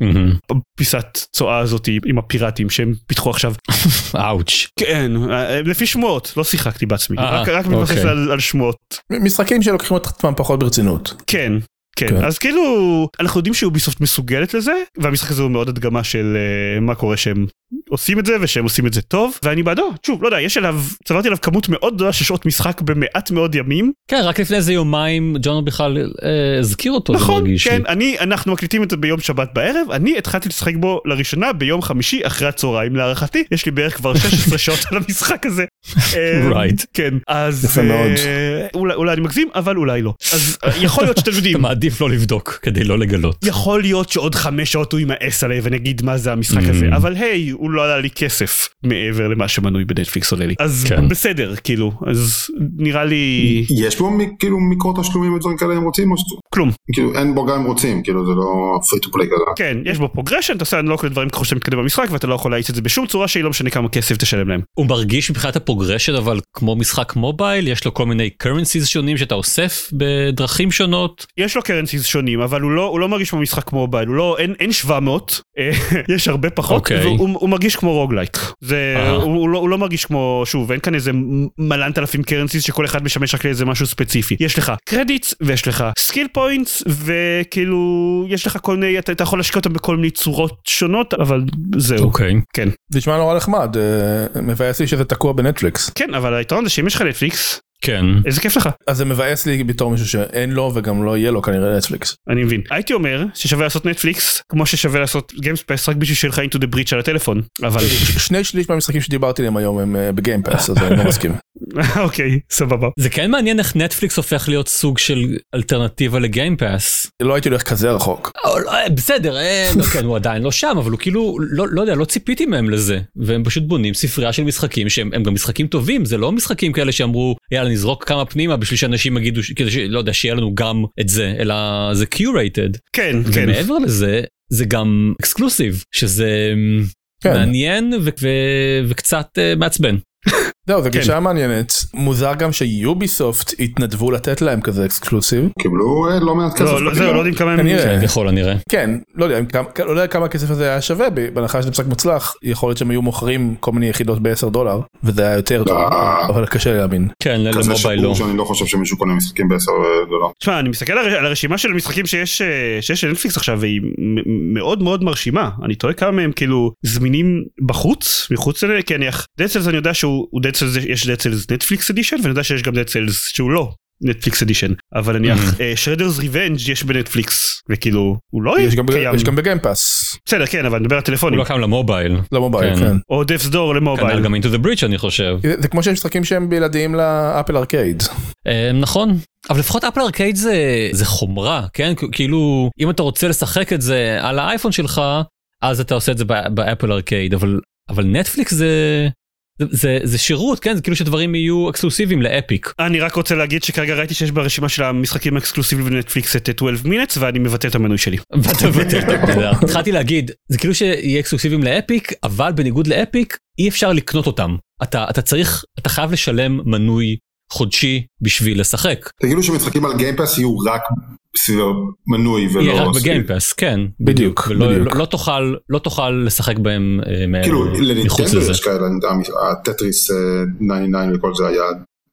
פיסת צואה הזאת עם הפיראטים שהם פיתחו עכשיו. אאוץ'. כן, אה, לפי שמועות, לא שיחקתי בעצמי, אה, רק מתבסס אוקיי. על שמועות. משחקים שלוקחים את עצמם פחות ברצינות. כן. כן, כן. אז כאילו אנחנו יודעים שאוביסופט מסוגלת לזה והמשחק הזה הוא מאוד הדגמה של אה, מה קורה שהם עושים את זה ושהם עושים את זה טוב ואני בעדו שוב לא יודע יש עליו צברתי עליו כמות מאוד גדולה של שעות משחק במעט מאוד ימים כן רק לפני איזה יומיים ג'ונו בכלל אה, הזכיר אותו זה נכון כן לי. אני אנחנו מקליטים את זה ביום שבת בערב אני התחלתי לשחק בו לראשונה ביום חמישי אחרי הצהריים להערכתי יש לי בערך כבר 16 שעות על המשחק הזה. אה, Right. כן אז יפה אה, מאוד. אולי אולי אני מגזים אבל אולי לא אז אה, יכול להיות שאתם אתה יודעים מעדיף לא לבדוק כדי לא לגלות. יכול להיות שעוד חמש שעות הוא יימאס עליי ונגיד מה זה המשחק הזה Mm. אבל היי הוא לא עלה לי כסף מעבר למה שמנוי בנטפליקס עולה לי. אז כן. בסדר, כאילו, אז נראה לי יש בו מ- כאילו מקרות תשלומים ודברים כאלה אם רוצים או ש... כלום. כאילו אין בו גם אם רוצים כאילו זה לא free to play כזה. כן, יש בו progression, אתה עושה unlock לדברים ככל שאתה מתקדם במשחק ואתה לא יכול להאיץ את זה בשום צורה שהיא לא משנה כמה כסף תשלם להם. הוא מרגיש מבחינת ה progression אבל כמו משחק mobile יש לו כל מיני currencies שונים שאתה אוסף בדרכים שונות. יש לו currencies שונים אבל הוא לא הוא לא מרגיש כמו משחק mobile הוא לא אין אין 700 אה, יש הרבה פחות אוקיי. והוא הוא מרגיש כמו roguelike זה. הוא, הוא, לא, הוא לא מרגיש כמו שוב אין כאן איזה מלנת אלפים currencies שכל אחד משמש רק לאיזה משהו ספציפי יש לך credits ויש לך skill points וכאילו יש לך כל מיני אתה, אתה יכול להשקיע אותם בכל מיני צורות שונות אבל זהו אוקיי. כן זה נשמע נורא נחמד, אה, מבאס לי שזה תקוע בנטפליקס. כן אבל היתרון זה שאם יש לך נטפליקס כן. איזה כיף לך אז זה מבאס לי בתור מישהו שאין לו וגם לא יהיה לו כנראה נטפליקס. אני מבין הייתי אומר ששווה לעשות נטפליקס כמו ששווה לעשות Game Pass רק בשביל שיהיה לך Into the Breach על הטלפון אבל שני שליש מהמשחקים שדיברתי עליהם היום הם אה, בגיימפאס אז אני לא מסכים. אוקיי סבבה זה כן מעניין איך נטפליקס הופך להיות סוג של אלטרנטיבה לגיימפאס. לא הייתי הולך כזה רחוק. או, לא, בסדר, אה, לא, כן, הוא עדיין לא שם, אבל הוא כאילו, לא, לא יודע, לא ציפיתי מהם לזה. והם פשוט בונים ספרייה של משחקים שהם הם גם משחקים טובים, זה לא משחקים כאלה שאמרו, יאללה, נזרוק כמה פנימה בשביל שאנשים יגידו, כדי שלא יודע, שיהיה לנו גם את זה, אלא זה curated. כן כן ומעבר לזה, זה גם אקסקלוסיב, שזה כן. מעניין ו- ו- וקצת אה, מעצבן. זהו, זו כן. גישה מעניינת. מוזר גם שיוביסופט התנדבו לתת להם כזה אקסקלוסיב. קיבלו אה, לא מעט כסף. לא, לא, זהו, לא יודעים כמה הם... כנראה. כן, ככל הנראה. כן, לא יודע, כמה- לא הכסף הזה היה שווה, בהנחה שזה משחק מוצלח, יכול להיות שהם היו מוכרים כל מיני יחידות ב-10 דולר, וזה היה יותר טוב, אה. אבל קשה להאמין. כן, כזה למובייל לא. שיפור שאני לא חושב שמישהו קונה משחקים בעשר אה, דולר. תשמע, אני מסתכל על הר- על הרשימה של משחקים שיש לנטפליקס עכשיו והיא מ- מאוד מאוד מרשימה. אני תוהה כמה מהם כאילו זמינים בחוץ, מחוץ. כי אני יודע שהוא הוא Dead Cells, יש Dead Cells נטפליקס edition ואני יודע שיש גם Dead Cells שהוא לא. נטפליקס edition אבל נניח Shredder's Revenge יש בנטפליקס וכאילו הוא לא יש גם קיים יש גם ב Game Pass, בסדר כן אבל אני מדבר על הוא טלפונים לא קם ל mobile. ל mobile, כן. כן. או Door כנ"ל ל mobile גם Into the Breach אני חושב. זה זה כמו שיש משחקים שהם בלעדיים ל Apple Arcade. אה, נכון אבל לפחות Apple Arcade זה זה חומרה כן כאילו אם אתה רוצה לשחק את זה על האייפון שלך אז אתה עושה את זה ב Apple Arcade אבל אבל נטפליקס זה זה, זה זה שירות כן זה כאילו שדברים יהיו אקסקלוסיביים ל Epic. אני רק רוצה להגיד שכרגע ראיתי שיש ברשימה של המשחקים האקסקלוסיביים בנטפליקס את 12 Minutes ואני מבטל את המנוי שלי. ואתה מבטל את הנקודה. התחלתי להגיד זה כאילו שיהיה אקסקלוסיביים ל Epic אבל בניגוד ל Epic אי אפשר לקנות אותם אתה אתה צריך אתה חייב לשלם מנוי חודשי בשביל לשחק. תגידו שמשחקים על Game Pass יהיו רק סביב המנוי ולא... יהיה רק ב Game Pass כן בדיוק, ולא בדיוק. לא, לא תוכל לא תוכל לשחק בהם אה, כאילו מחוץ לזה. יש כאלה, הטטריס אה, 99 וכל זה היה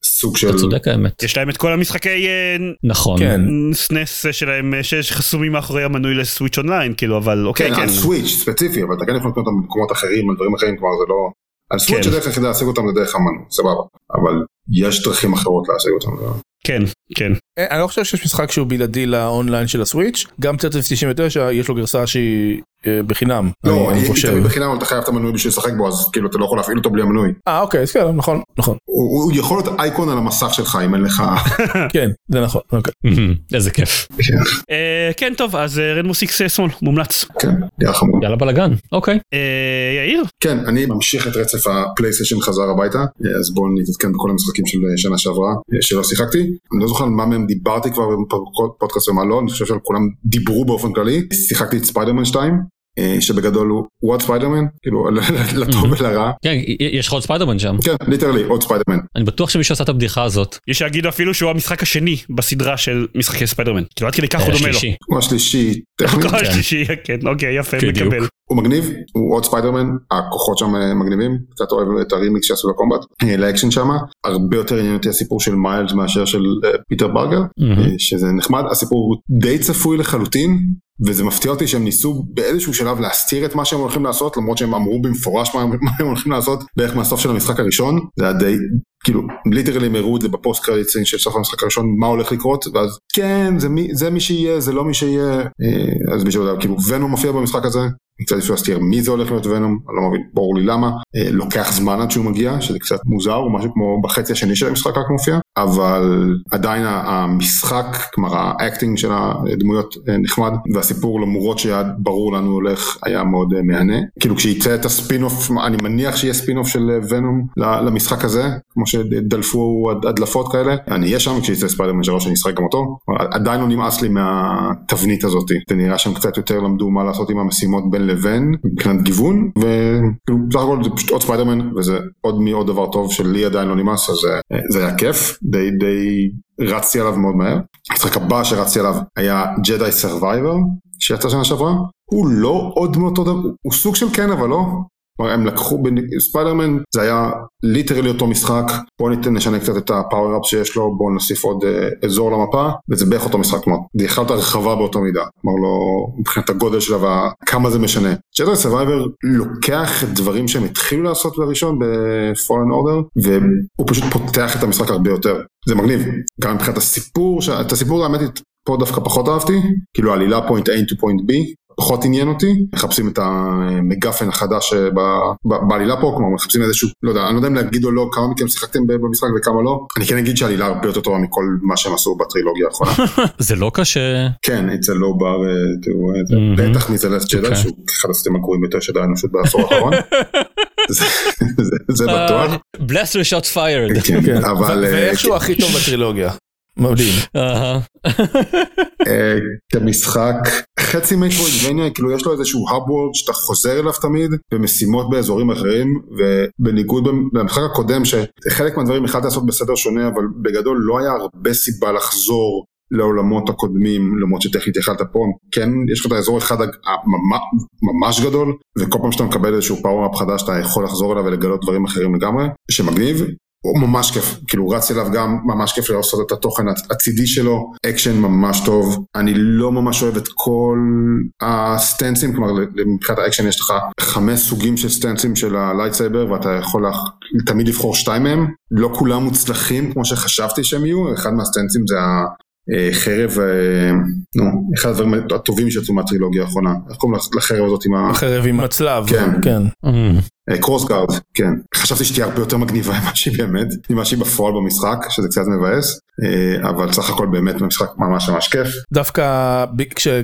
סוג של... אתה צודק האמת יש להם את כל המשחקי אה, נכון כן. SNES שלהם אה, שיש חסומים מאחורי המנוי ל Switch Online כאילו אבל אוקיי כן, כן. על Switch ספציפי, אבל אתה כן יכול לקנות אותם במקומות אחרים, על דברים אחרים, כלומר זה לא... על סוויץ' כן. הדרך היחידה להשיג אותם זה דרך המנוי, סבבה. אבל יש דרכים אחרות להשיג אותם. זה- כן כן אה, אני לא חושב שיש משחק שהוא בלעדי לאונליין של הסוויץ', גם טרטריס 99 יש לו גרסה שהיא אה, בחינם, לא, היא חושב. תמיד בחינם, אתה חייב את המנוי בשביל לשחק בו, אז כאילו אתה לא יכול להפעיל אותו בלי המנוי. אה אוקיי, אז כן, נכון, נכון. הוא יכול להיות אייקון על המסך שלך אם אין לך... כן, זה נכון, אוקיי. איזה כיף אה, כן טוב אז רנמו סיקס שמאל מומלץ. כן, נראה חמוד. יאללה בלאגן אוקיי יאיר כן, אני ממשיך את רצף הפלייסטיישן חזר הביתה, אז בואו נתעדכן בכל המשחקים של שנה שעברה שלא שיחקתי. אני לא זוכר על מה מהם דיברתי כבר בפודקאסט ומה לא, אני חושב שעל כולם דיברו באופן כללי. שיחקתי את ספיידרמן 2, אה, שבגדול הוא הוא עוד ספיידרמן, כאילו לטוב ולרע. כן יש לך עוד ספיידרמן שם כן, literally, עוד ספיידרמן. אני בטוח שמישהו עשה את הבדיחה הזאת. יש שיגידו אפילו שהוא המשחק השני בסדרה של משחקי ספיידרמן. כאילו עד כדי כך הוא דומה לו. הוא השלישי, כל השלישי כן אוקיי יפה. מקבל. הוא מגניב, הוא עוד ספיידרמן, הכוחות שם אה, מגניבים, קצת אוהב את הרימיקס שעשו לקומבט, אה, לאקשן שם, הרבה יותר עניין אותי הסיפור של מיילס מאשר של אה, פיטר פרקר. אה, שזה נחמד, הסיפור הוא די צפוי לחלוטין, וזה מפתיע אותי שהם ניסו באיזשהו שלב להסתיר את מה שהם הולכים לעשות, למרות שהם אמרו במפורש מה, מה הם הולכים לעשות בערך מהסוף של המשחק הראשון, זה היה די, כאילו, literally הם הראו את זה ב post credits ים של סוף המשחק הראשון, מה הולך לקרות, ואז כן, זה מי, זה מי שיהיה, זה לא מי שיהיה, אז מישהו יודע, כאילו, ונום מופיע במשחק הזה, קצת אפשר להסתיר מי זה הולך להיות ונום, אני לא מבין, ברור לי למה, אה, לוקח זמן עד שהוא מגיע, שזה קצת מוזר, הוא משהו כמו בחצי השני של המשחק רק מופיע, אבל עדיין המשחק, כלומר ה acting של הדמויות אה, נחמד, והסיפור למרות שהיה ברור לנו הולך, היה מאוד אה, מהנה. כאילו כשיצא את הספינוף, אני מניח שיהיה ספינוף של ונום למשחק הזה, כמו שדלפו הדלפות כאלה, אני אהיה שם כשיצא ספיידרמן 3 אני אשחק גם אותו, עדיין לא נמאס לי מהתבנית הזאת, זה נראה שהם קצת יותר למדו מה לעשות עם המשימות בין לבין, מבחינת גיוון, וכאילו בסך הכל זה פשוט עוד ספיידרמן, וזה עוד מעוד דבר טוב שלי עדיין לא נמאס, אז אה, זה היה כיף, די די רצתי עליו מאוד מהר. המשחק הבא שרצתי עליו היה ג'דיי סרווייבור, שיצא שנה שעברה, הוא לא עוד מאותו דבר, הוא סוג של כן אבל לא, כלומר הם לקחו, ספיידרמן זה היה literally אותו משחק, בואו נשנה קצת את ה power-up שיש לו, בואו נוסיף עוד אה, אזור למפה, וזה בערך אותו משחק, כלומר, זה יכולת הרחבה באותה מידה, כלומר לא, מבחינת הגודל שלה וכמה זה משנה. ג'דיי סרווייבור לוקח דברים שהם התחילו לעשות בראשון ב-Fallen Order, והוא פשוט פותח את המשחק הרבה יותר, זה מגניב, גם מבחינת הסיפור, את הסיפור האמת פה דווקא פחות אהבתי, כאילו עלילה point A to point B, פחות עניין אותי, מחפשים את המגפן החדש אה, בעלילה פה, כלומר מחפשים איזשהו, לא יודע, אני לא יודע אם להגיד או לא כמה מכם שיחקתם במשחק וכמה לא, אני כן אגיד שהעלילה הרבה יותר טובה מכל מה שהם עשו בטרילוגיה האחרונה. זה לא קשה. כן, אצל לא בר, תראו, בטח מזלס ג'די אוקיי. שהוא אחד הסרטים הגרועים יותר של האנושות בעשור האחרון. זה בטוח. בלסטר שוט פיירד. ואיכשהו הכי טוב בטרילוגיה. מדהים. אה, כמשחק חצי מטרואידבניה כאילו יש לו איזשהו האב וורד שאתה חוזר אליו תמיד במשימות באזורים אחרים ובניגוד למשחק הקודם שחלק מהדברים יכלת לעשות בסדר שונה אבל בגדול לא היה הרבה סיבה לחזור לעולמות הקודמים למרות שטכנית יכלת פה. כן יש לך את האזור אחד ממש גדול וכל פעם שאתה מקבל איזשהו פאוור-אפ חדש אתה יכול לחזור אליו ולגלות דברים אחרים לגמרי שמגניב הוא ממש כיף, כאילו רץ אליו גם ממש כיף לעשות את התוכן הצידי שלו, אקשן ממש טוב, אני לא ממש אוהב את כל ה stanceים, כלומר מבחינת האקשן יש לך חמש סוגים של stanceים של ה lightsaber ואתה יכול לה, תמיד לבחור שתיים מהם, לא כולם מוצלחים כמו שחשבתי שהם יהיו, אחד מה stanceים זה חרב, אה, נו, אחד הדברים הטובים שיצאו מהטרילוגיה האחרונה, איך קוראים לחרב הזאת עם ה... החרב עם הצלב, כן. כן. crossguard, כן. חשבתי שתהיה הרבה יותר מגניבה ממה שהיא באמת, ממה שהיא בפועל במשחק, שזה קצת מבאס, אה, אבל סך הכל באמת משחק ממש ממש כיף. דווקא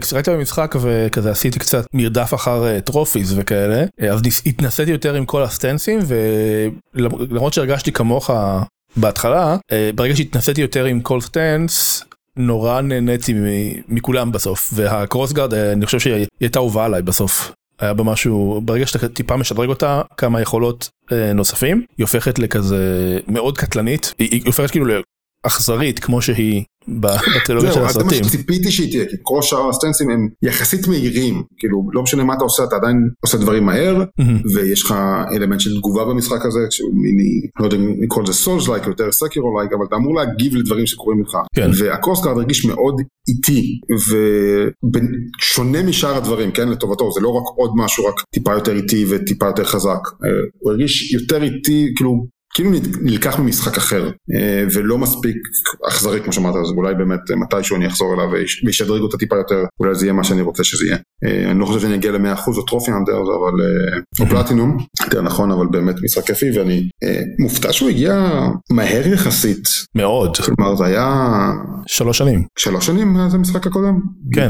כשראיתי במשחק וכזה עשיתי קצת מרדף אחר trophies וכאלה, אז התנסיתי יותר עם כל ה stanceים, ולמרות שהרגשתי כמוך בהתחלה, ברגע שהתנסיתי יותר עם כל stance, נורא נהניתי מכולם בסוף וה crossguard אני חושב שהיא הייתה אהובה עליי בסוף. היה בה משהו ברגע שאתה טיפה משדרג אותה כמה יכולות אה, נוספים היא הופכת לכזה מאוד קטלנית היא, היא הופכת כאילו לאכזרית כמו שהיא בטרילוגיה של הסרטים. זה מה שציפיתי שהיא תהיה, כי כל שאר ה stanceים הם יחסית מהירים, כאילו לא משנה מה אתה עושה, אתה עדיין עושה דברים מהר, ויש לך אלמנט של תגובה במשחק הזה, שהוא מיני, לא יודע אם לקרוא לזה souls-like, יותר Sekiro-like, אבל אתה אמור להגיב לדברים שקורים לך. כן. וה crossguard הרגיש מאוד איטי, ושונה משאר הדברים, כן, לטובתו, זה לא רק עוד משהו, רק טיפה יותר איטי וטיפה יותר חזק. אה, הוא הרגיש יותר איטי, כאילו כאילו נלקח ממשחק אחר אה, ולא מספיק אכזרי כמו שאמרת אז אולי באמת אה, מתישהו אני אחזור אליו וישדרג אותה טיפה יותר אולי זה יהיה מה שאני רוצה שזה יהיה. אה, אני לא חושב שאני אגיע ל-100% או טרופי אנדר אבל או פלטינום יותר נכון אבל באמת משחק כיפי ואני מופתע שהוא הגיע מהר יחסית. מאוד. כלומר זה היה שלוש שנים. שלוש שנים מאז המשחק הקודם. כן.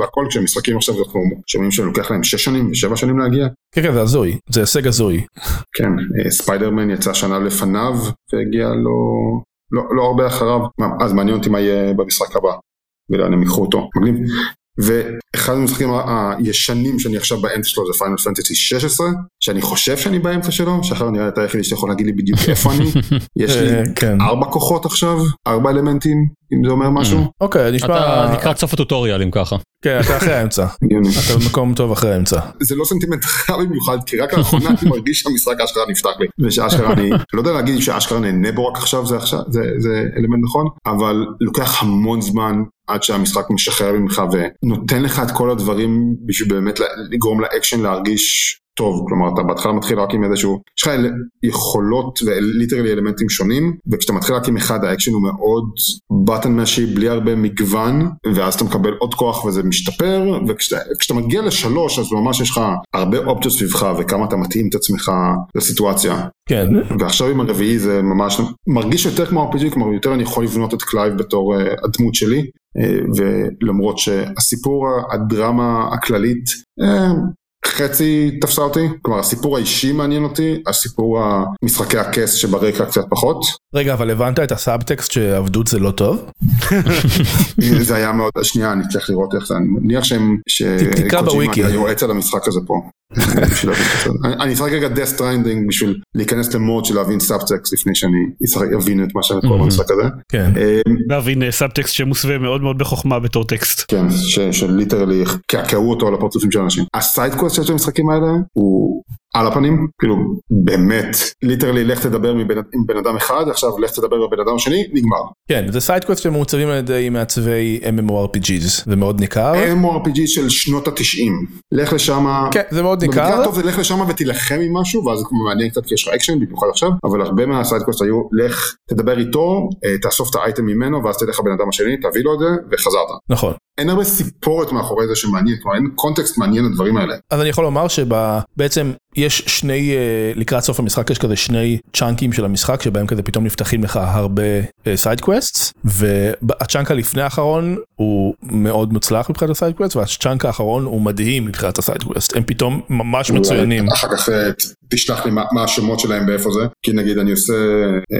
והכל כשמשחקים עכשיו אנחנו שומעים שלוקח להם שש שנים ושבע שנים להגיע. כן כן זה הזוי זה הישג הזוי. כן ספיידרמן יצא שנה לפניו והגיע לו לא, לא הרבה אחריו, אז מעניין אותי מה יהיה במשחק הבא ולאן הם ייקחו אותו, מגניב. ואחד המשחקים הישנים שאני עכשיו באמצע שלו זה פיינל פנטסי 16 שאני חושב שאני באמצע שלו שאחר נראה את היחידי שאתה יכול להגיד לי בדיוק איפה אני יש לי כן. ארבע כוחות עכשיו ארבע אלמנטים אם זה אומר משהו. אוקיי נשמע אתה לקראת סוף ה tutorial אם ככה. כן אתה אחרי האמצע. אתה במקום טוב אחרי האמצע. זה לא סנטימנטלי במיוחד כי רק לאחרונה אני מרגיש שהמשחק אשכרה נפתח לי ושאשכרה אני לא יודע להגיד שאשכרה נהנה בו רק עכשיו זה עכשיו זה אלמנט נכון אבל לוקח המון זמן עד שהמשחק משחרר ממך ונותן לך את כל הדברים בשביל באמת לגרום לאקשן להרגיש טוב, כלומר אתה בהתחלה מתחיל רק עם איזשהו, יש לך יכולות ו literally אלמנטים שונים, וכשאתה מתחיל רק עם אחד האקשן הוא מאוד button mashy בלי הרבה מגוון, ואז אתה מקבל עוד כוח וזה משתפר, וכשאתה מגיע לשלוש אז ממש יש לך הרבה אופציות סביבך וכמה אתה מתאים את עצמך לסיטואציה. כן. ועכשיו עם הרביעי זה ממש מרגיש יותר כמו RPG, כלומר יותר אני יכול לבנות את קלייב בתור uh, הדמות שלי, uh, ולמרות שהסיפור, הדרמה הכללית, uh, חצי תפסה אותי, כלומר הסיפור האישי מעניין אותי, הסיפור המשחקי הכס שברקע קצת פחות. רגע, אבל הבנת את הסאבטקסט שעבדות זה לא טוב? זה היה מאוד, שנייה, אני צריך לראות איך זה, אני מניח שהם, תקרא בוויקי. היועץ על המשחק הזה פה. אני אשחק רגע death stranding בשביל להיכנס למוד של להבין סאבטקסט לפני שאני אבין את מה שאני קורא במשחק הזה. כן. להבין סאבטקסט שמוסווה מאוד מאוד בחוכמה בתור טקסט. כן, של literally קעקעו אותו על הפרצופים של אנשים. ה side quest שיש במשחקים האלה הוא על הפנים, כאילו באמת, literally לך תדבר עם בן אדם אחד, עכשיו לך תדבר עם בן אדם השני, נגמר. כן, זה side quest שמעוצבים על ידי מעצבי MMORPGs, זה מאוד ניכר. MMORPG של שנות התשעים, לך לשם, כן, זה מאוד ניכר. במקרה הטוב זה לך לשם ותילחם עם משהו, ואז זה מעניין קצת כי יש לך אקשן, במיוחד עכשיו, אבל הרבה מה side quest היו, לך תדבר איתו, תאסוף את האייטם ממנו, ואז תלך לבן אדם השני, תביא לו את זה, וחזרת. נכון. אין הרבה סיפורת מאחורי זה שמעניין, כלומר אין קונטקסט מעניין לדברים האלה. אז אני יכול לומר שבעצם יש שני, לקראת סוף המשחק יש כזה שני chunkים של המשחק שבהם כזה פתאום נפתחים לך הרבה side quests, וה chunk הלפני האחרון הוא מאוד מוצלח מבחינת ה side quest, וה chunk האחרון הוא מדהים מבחינת ה side quest, הם פתאום ממש מצוינים. אחר כך תשלח לי מה השמות שלהם ואיפה זה, כי נגיד אני עושה,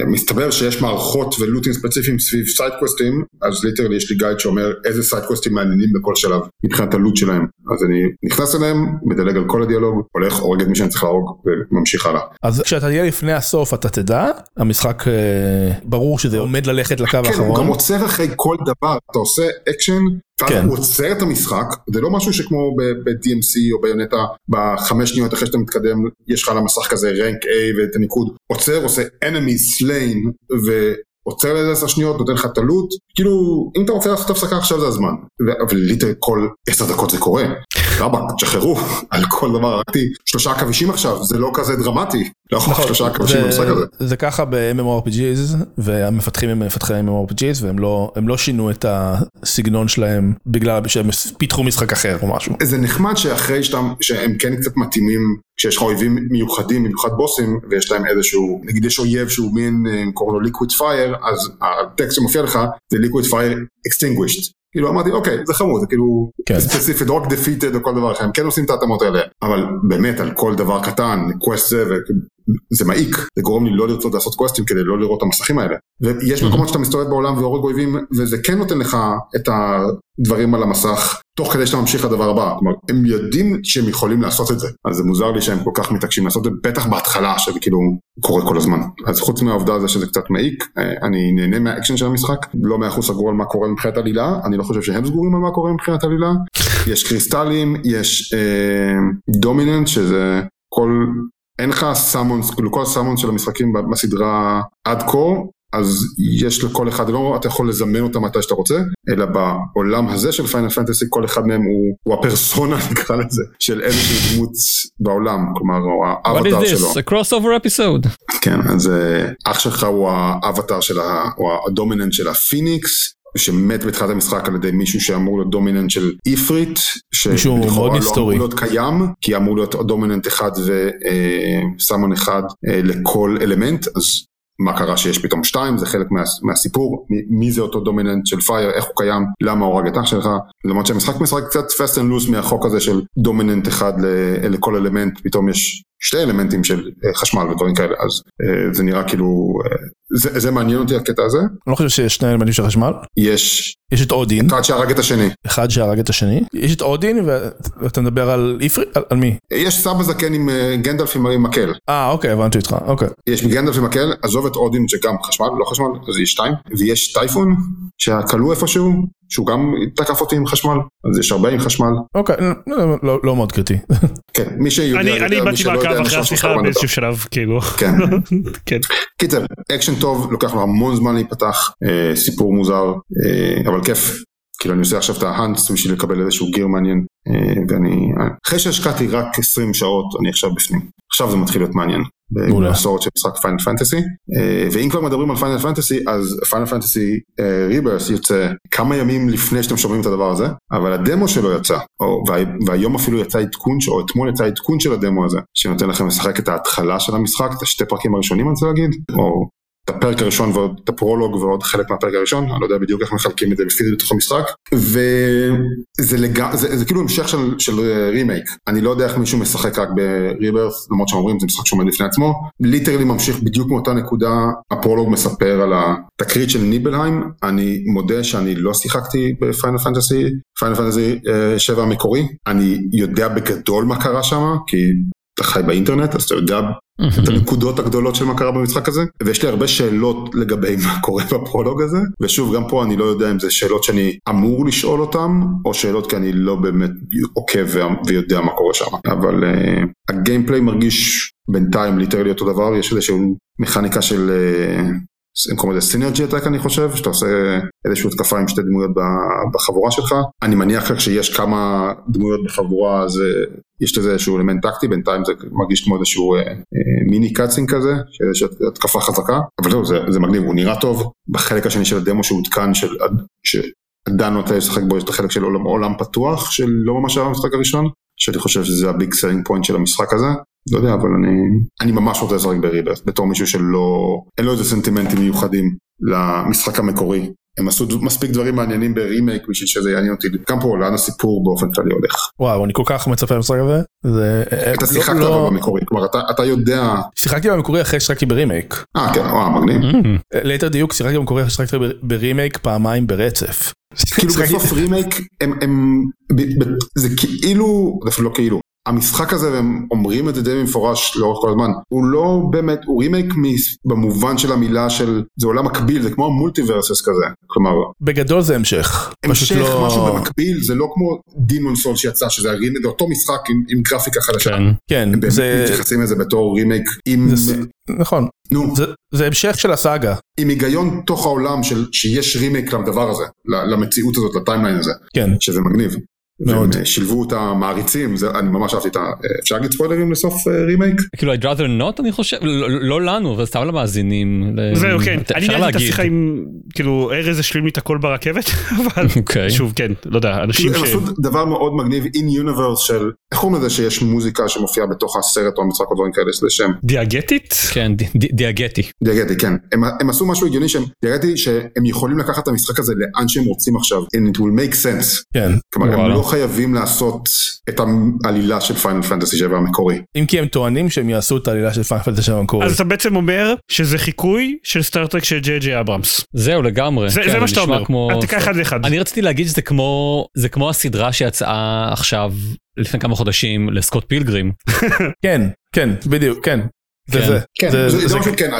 מסתבר שיש מערכות ו lootים ספציפיים סביב side questים, אז literally יש לי guide שאומר איזה side questים מעניינים בכל שלב מבחינת ה loot שלהם, אז אני נכנס אליהם, מדלג על כל הדיאלוג, הולך, הורג את מי שאני צריך להרוג וממשיך הלאה. אז כשאתה תהיה לפני הסוף אתה תדע, המשחק ברור שזה עומד ללכת לקרב האחרון. כן, הוא גם עוצר אחרי כל דבר, אתה עושה אקשן, כן. הוא עוצר את המשחק, זה לא משהו שכמו ב-DMC או Bayonetta בחמש שניות אחרי שאתה מתקדם, יש לך על המסך כזה rank A ואת הניקוד, עוצר, עושה enemy slain ועוצר לאיזה עשר שניות, נותן לך את ה loot, כאילו אם אתה רוצה לעשות הפסקה עכשיו זה הזמן, אבל ליטר כל עשר דקות זה קורה, רבאק, תשחררו, על כל דבר. הרגתי שלושה עכבישים עכשיו, זה לא כזה דרמטי, לא יכול להיות שלושה עכבישים במשחק הזה. זה ככה ב-MMORPGs, והמפתחים הם מפתחי MMORPGs, והם לא שינו את הסגנון שלהם בגלל שהם פיתחו משחק אחר או משהו. זה נחמד שאחרי שהם כן קצת מתאימים, כשיש לך אויבים מיוחדים, במיוחד בוסים, ויש להם איזשהו, נגיד יש אויב שהוא מין, קוראים לו liquid fire, אז הטקסט שמופיע לך זה liquid fire extinguished. כאילו אמרתי אוקיי זה חמוד זה כאילו ספציפית רק defeated או כל דבר אחר הם כן עושים את ההתאמות האלה אבל באמת על כל דבר קטן quest זה זה מעיק זה גורם לי לא לרצות לעשות questים כדי לא לראות את המסכים האלה. ויש מקומות שאתה מסתובב בעולם והורג אויבים וזה כן נותן לך את הדברים על המסך תוך כדי שאתה ממשיך לדבר הבא. כלומר הם יודעים שהם יכולים לעשות את זה. אז זה מוזר לי שהם כל כך מתעקשים לעשות את זה בטח בהתחלה שזה כאילו קורה כל הזמן. אז חוץ מהעובדה הזה שזה קצת מעיק אני נהנה מהאקשן של המשחק. לא מאה אחוז סגור על מה קורה מבחינת עלילה אני לא חושב שהם סגורים על מה קורה מבחינת עלילה. יש קריסטלים יש dominant שזה כל אין לך summons, כאילו כל ה summons של המשחקים בסדרה עד כה, אז יש לכל אחד, לא אתה יכול לזמן אותם מתי שאתה רוצה, אלא בעולם הזה של Final Fantasy כל אחד מהם הוא, הוא הפרסונה נקרא לזה, של איזושהי דמות בעולם, כלומר הוא האבטר שלו. What is this? A crossover episode. כן, אז אח שלך הוא האבטר של, ה, הוא ה dominant של הפיניקס. שמת בתחילת המשחק על ידי מישהו שאמור להיות dominant של Ifrit, מאוד לא היסטורי, אמור להיות קיים, כי אמור להיות dominant אחד ו summon אחד לכל אלמנט, אז מה קרה שיש פתאום שתיים, זה חלק מה, מהסיפור, מי זה אותו dominant של fire, איך הוא קיים, למה הוא הרג את אח שלך, למרות שהמשחק משחק קצת fast and loose מהחוק הזה של דומיננט אחד לכל אלמנט, פתאום יש שתי אלמנטים של חשמל ודברים כאלה, אז זה נראה כאילו, זה, זה מעניין אותי הקטע הזה. אני לא חושב שיש שני אלמנטים של חשמל. יש. יש את אודין. אחד שהרג את השני. אחד שהרג את השני. יש את אודין ואתה מדבר על איפרי, על, על מי? יש סבא זקן עם גנדלף עם מקל. אה אוקיי הבנתי אותך, אוקיי. יש גנדלף עם מקל, עזוב את אודין שגם חשמל, לא חשמל, אז יש שתיים. ויש טייפון שהכלוא איפשהו, שהוא גם תקף אותי עם חשמל, אז יש הרבה עם חשמל. אוקיי, לא, לא, לא מאוד קריטי. כן, מי שיודע, אני, אני באתי מעקב אחרי השיחה באיזשהו שלב, כאילו. כן. כן. קיצר, אקשן טוב, לוקח לו המון זמן להיפתח, אה, סיפור מוזר, אה, אבל כיף. כאילו אני עושה עכשיו את ההאנס בשביל לקבל איזשהו גיר מעניין, אה, ואני, אחרי שהשקעתי רק 20 שעות, אני עכשיו בפנים. עכשיו זה מתחיל להיות מעניין. במסורת של משחק פיינל פנטסי, ואם כבר מדברים על Final Fantasy, אז Final Fantasy Rebirth יוצא כמה ימים לפני שאתם שומעים את הדבר הזה, אבל הדמו שלו יצא, או, וה, והיום אפילו יצא עדכון, או אתמול יצא עדכון של הדמו הזה, שנותן לכם לשחק את ההתחלה של המשחק, את השתי פרקים הראשונים אני רוצה להגיד, או את הפרק הראשון ועוד את הפרולוג ועוד חלק מהפרק הראשון, אני לא יודע בדיוק איך מחלקים את זה פיזית בתוך המשחק, וזה לג... זה, זה כאילו המשך של, של רימייק, אני לא יודע איך מישהו משחק רק ב Rebirth, למרות שהם אומרים זה משחק שעומד בפני עצמו, literally ממשיך בדיוק מאותה נקודה, הפרולוג מספר על התקרית של Nibelheim, אני מודה שאני לא שיחקתי ב Final Fantasy, Final Fantasy 7 המקורי, אני יודע בגדול מה קרה שם, כי אתה חי באינטרנט אז אתה יודע את הנקודות הגדולות של מה קרה במשחק הזה ויש לי הרבה שאלות לגבי מה קורה בפרולוג הזה ושוב גם פה אני לא יודע אם זה שאלות שאני אמור לשאול אותם או שאלות כי אני לא באמת עוקב ויודע מה קורה שם. אבל uh, ה gameplay מרגיש בינתיים literally אותו דבר יש איזשהו מכניקה של uh, הם קוראים לזה synergy attack אני חושב, שאתה עושה איזושהי התקפה עם שתי דמויות בחבורה שלך. אני מניח שיש כמה דמויות בחבורה אז יש לזה איזשהו אלמנט טקטי, בינתיים זה מרגיש כמו איזשהו אה, אה, מיני cutscene כזה, שיש התקפה חזקה, אבל זהו, זה, זה מגניב, הוא נראה טוב. בחלק השני של הדמו שעודכן, של, שעדיין לא יצא לי לשחק בו, יש את החלק של עולם, עולם פתוח, שלא ממש היה במשחק הראשון, שאני חושב שזה ה big selling point של המשחק הזה. לא יודע, אבל אני, אני ממש רוצה לשחק ב Rebirth, בתור מישהו שלא, אין לו איזה סנטימנטים מיוחדים למשחק המקורי. הם עשו מספיק דברים מעניינים ברימייק בשביל שזה יעניין אותי, גם פה לאן הסיפור באופן כללי הולך. וואו אני כל כך מצפה למשחק הזה. זה... אתה לא- שיחקת לא- במקורי, כלומר אתה, אתה יודע, שיחקתי במקורי אחרי ששיחקתי ברימייק. אה כן, וואו מגניב. ליתר דיוק שיחקתי במקורי אחרי ששיחקתי ב- ברימייק פעמיים ברצף. כאילו בסוף רימייק הם, הם, ב, ב, זה כאילו, זה אפילו לא כאילו, המשחק הזה והם אומרים את זה די במפורש לאורך כל הזמן, הוא לא באמת, הוא רימייק במובן של המילה של, זה עולם מקביל, זה כמו multiverses כזה, כלומר, בגדול זה המשך. המשך לא- משהו במקביל, זה לא כמו Demon's Souls שיצא, שזה הרימייק, זה אותו משחק עם, עם גרפיקה חדשה. כן. כן הם באמת זה מתייחסים לזה בתור רימייק עם, זה- נכון נו, זה- זה המשך של הסאגה. עם היגיון תוך העולם של שיש רימייק לדבר הזה, למציאות הזאת, ל timeline הזה, כן שזה מגניב. מאוד. והם אה, שילבו את המעריצים, זה, אני ממש אהבתי את ה... אה, אפשר להגיד ספוילרים לסוף אה, רימייק? כאילו I'd rather not אני חושב לא, לא לנו אבל סתם למאזינים. זהו כן, אני ניהלתי את. השיחה עם, כאילו ארז השלים לי את הכל ברכבת, אבל אוקיי. שוב כן, לא יודע, אנשים כאילו, ש... הם עשו דבר מאוד מגניב in universe של, איך קוראים לזה שיש מוזיקה שמופיעה בתוך הסרט או המשחק או דברים כאלה, יש לזה שם. דיאגטית? כן די- די- דיאגטי. דיאגטי, כן. הם, הם עשו משהו הגיוני שהם, דיאגטי שהם יכולים לקחת את המשחק הזה לאן שהם רוצים עכשיו, and it will make sense. כן כלומר, הם. לא חייבים לעשות את העלילה של פיינל פנטסי 7 המקורי. אם כי הם טוענים שהם יעשו את העלילה של פיינל פנטסי המקורי. אז אתה בעצם אומר שזה חיקוי של סטאר טרק של ג'יי ג'יי אברמס. זהו לגמרי. זה כן, זה מה שאתה אומר, כמו- אתה תיקח אחד לאחד. אני רציתי להגיד שזה כמו זה כמו הסדרה שיצאה עכשיו לפני כמה חודשים לסקוט פילגרים. כן כן בדיוק כן. זה כן. זה. כן, זה- זה, זה- זה, כן,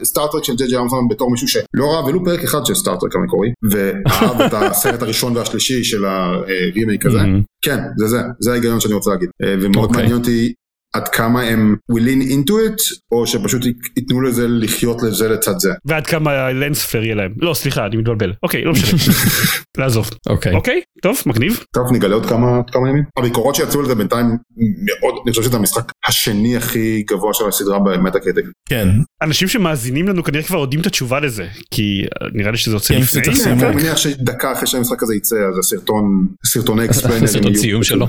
הסטארטרק של ג'י ג'י אמזון בתור מישהו שלא ראה ולו פרק אחד של סטארטרק המקורי, ואהב את הסרט הראשון והשלישי של הרימייק הזה, Mhm. כן, זה זה, זה ההיגיון שאני רוצה להגיד, אה, ומאוד אוקיי. מעניין אותי עד כמה הם will lean into it, או שפשוט ייתנו לזה לחיות לזה לצד זה. ועד כמה לנספר יהיה להם. לא סליחה אני מתבלבל. אוקיי לא משנה. לעזוב. אוקיי. אוקיי טוב מגניב. טוב, נגלה עוד כמה, כמה ימים. הביקורות שיצאו לזה בינתיים מאוד, אני חושב שזה המשחק השני הכי גבוה של הסדרה במטה קריטיק. כן. אנשים שמאזינים לנו כנראה כבר יודעים את התשובה לזה כי אה, נראה לי שזה יוצא כן, לפני. צריך כן. אני מניח שדקה אחרי שהמשחק הזה יצא, אז הסרטון, סרטוני אקספלנרים סרטון ציום שלו.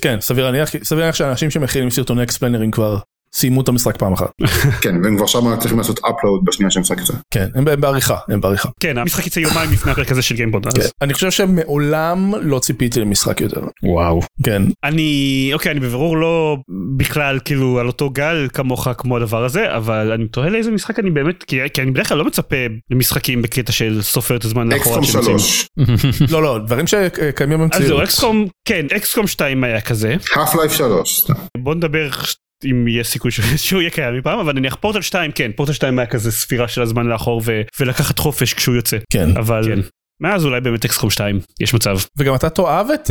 כן סביר להניח סביר להניח שאנשים שמכינים סרטוני אקספלנרים כבר סיימו את המשחק פעם אחת. כן, והם כבר שם צריכים לעשות upload בשנייה שהמשחק יוצא. כן הם בעריכה הם בעריכה. כן המשחק יצא יומיים לפני הפרק הזה של גיימבוד. כן. אני חושב שמעולם לא ציפיתי למשחק יותר. וואו. כן. אני אוקיי אני בבירור לא בכלל כאילו על אותו גל כמוך כמו הדבר הזה אבל אני תוהה לאיזה משחק אני באמת כי, אני בדרך כלל לא מצפה למשחקים בקטע של סופר את הזמן לאחורה. אקסקום שנמצאים. 3, לא לא דברים שקיימים אז זהו במציאות. אקסקום כן אקסקום 2 היה כזה half life 3, סתם. בוא נדבר אם יש סיכוי ש- שהוא יהיה קיים מפעם אבל נניח פורטל 2 כן פורטל 2 היה כזה ספירה של הזמן לאחור ו- ולקחת חופש כשהוא יוצא כן. אבל כן. מאז אולי באמת אקסקום 2 יש מצב וגם אתה תאהב את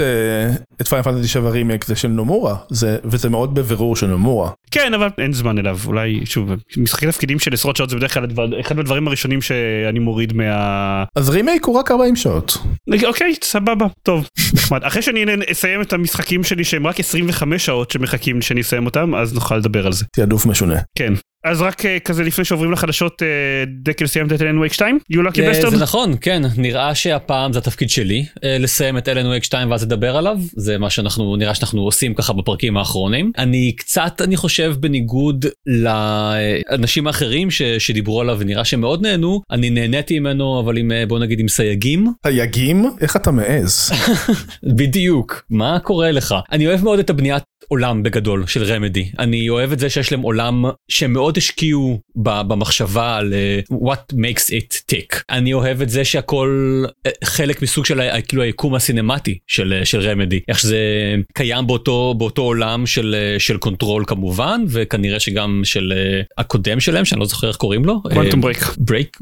את פיינל פנטסי 7 רימייק זה של נומורה זה וזה מאוד בבירור של נומורה. כן אבל אין זמן אליו אולי שוב משחקי תפקידים של עשרות שעות זה בדרך כלל הדבר, אחד מהדברים הראשונים שאני מוריד מה... אז רימייק הוא רק 40 שעות. אוקיי, סבבה, טוב, נחמד. אחרי שאני אסיים את המשחקים שלי שהם רק 25 שעות שמחכים שאני אסיים אותם, אז נוכל לדבר על זה. תעדוף משונה. כן. אז רק אה, כזה לפני שעוברים לחדשות, אה, דקל סיימת את אלן וייק 2? You lucky bastard? זה נכון, כן, נראה שהפעם זה התפקיד שלי אה, לסיים את אלן וייק 2 ואז לדבר עליו, זה מה שאנחנו, נראה שאנחנו עושים ככה בפרקים האחרונים. אני קצת, אני חושב, בניגוד לאנשים האחרים ש, שדיברו עליו ונראה שהם מאוד נהנו, אני נהניתי ממנו, אבל עם, בוא נגיד, עם סייגים. סייגים? איך אתה מעז? בדיוק, מה קורה לך? אני אוהב מאוד את הבניית עולם בגדול של רמדי. אני אוהב את זה שיש להם עולם שהם מאוד השקיעו במחשבה על uh, what makes it tick. אני אוהב את זה שהכל uh, חלק מסוג של כאילו היקום הסינמטי של, uh, של רמדי. איך שזה קיים באותו, באותו עולם של, של Control כמובן, וכנראה שגם של הקודם שלהם, שאני לא זוכר איך קוראים לו. Quantum Break. Break.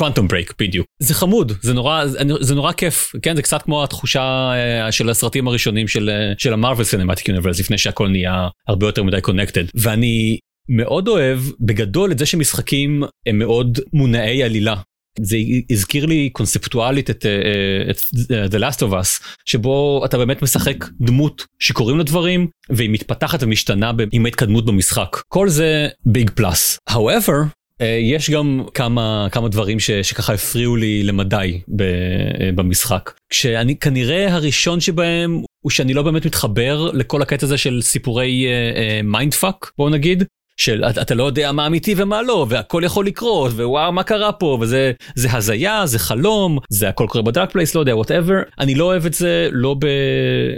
Quantum Break בדיוק זה חמוד זה נורא זה נורא כיף כן זה קצת כמו התחושה uh, של הסרטים הראשונים של uh, של ה Marvel Cinematic Universe לפני שהכל נהיה הרבה יותר מדי connected ואני מאוד אוהב בגדול את זה שמשחקים הם מאוד מונעי עלילה. זה הזכיר לי קונספטואלית את, uh, את The Last of Us שבו אתה באמת משחק דמות שקוראים לה דברים והיא מתפתחת ומשתנה עם ההתקדמות במשחק כל זה big plus. however יש גם כמה כמה דברים ש, שככה הפריעו לי למדי ב, uh, במשחק. כשאני כנראה הראשון שבהם הוא שאני לא באמת מתחבר לכל הקטע הזה של סיפורי mind uh, fuck uh, בוא נגיד של אתה לא יודע מה אמיתי ומה לא והכל יכול לקרות וואו מה קרה פה וזה זה הזיה זה חלום זה הכל קורה ב Dark Place לא יודע whatever אני לא אוהב את זה לא ב...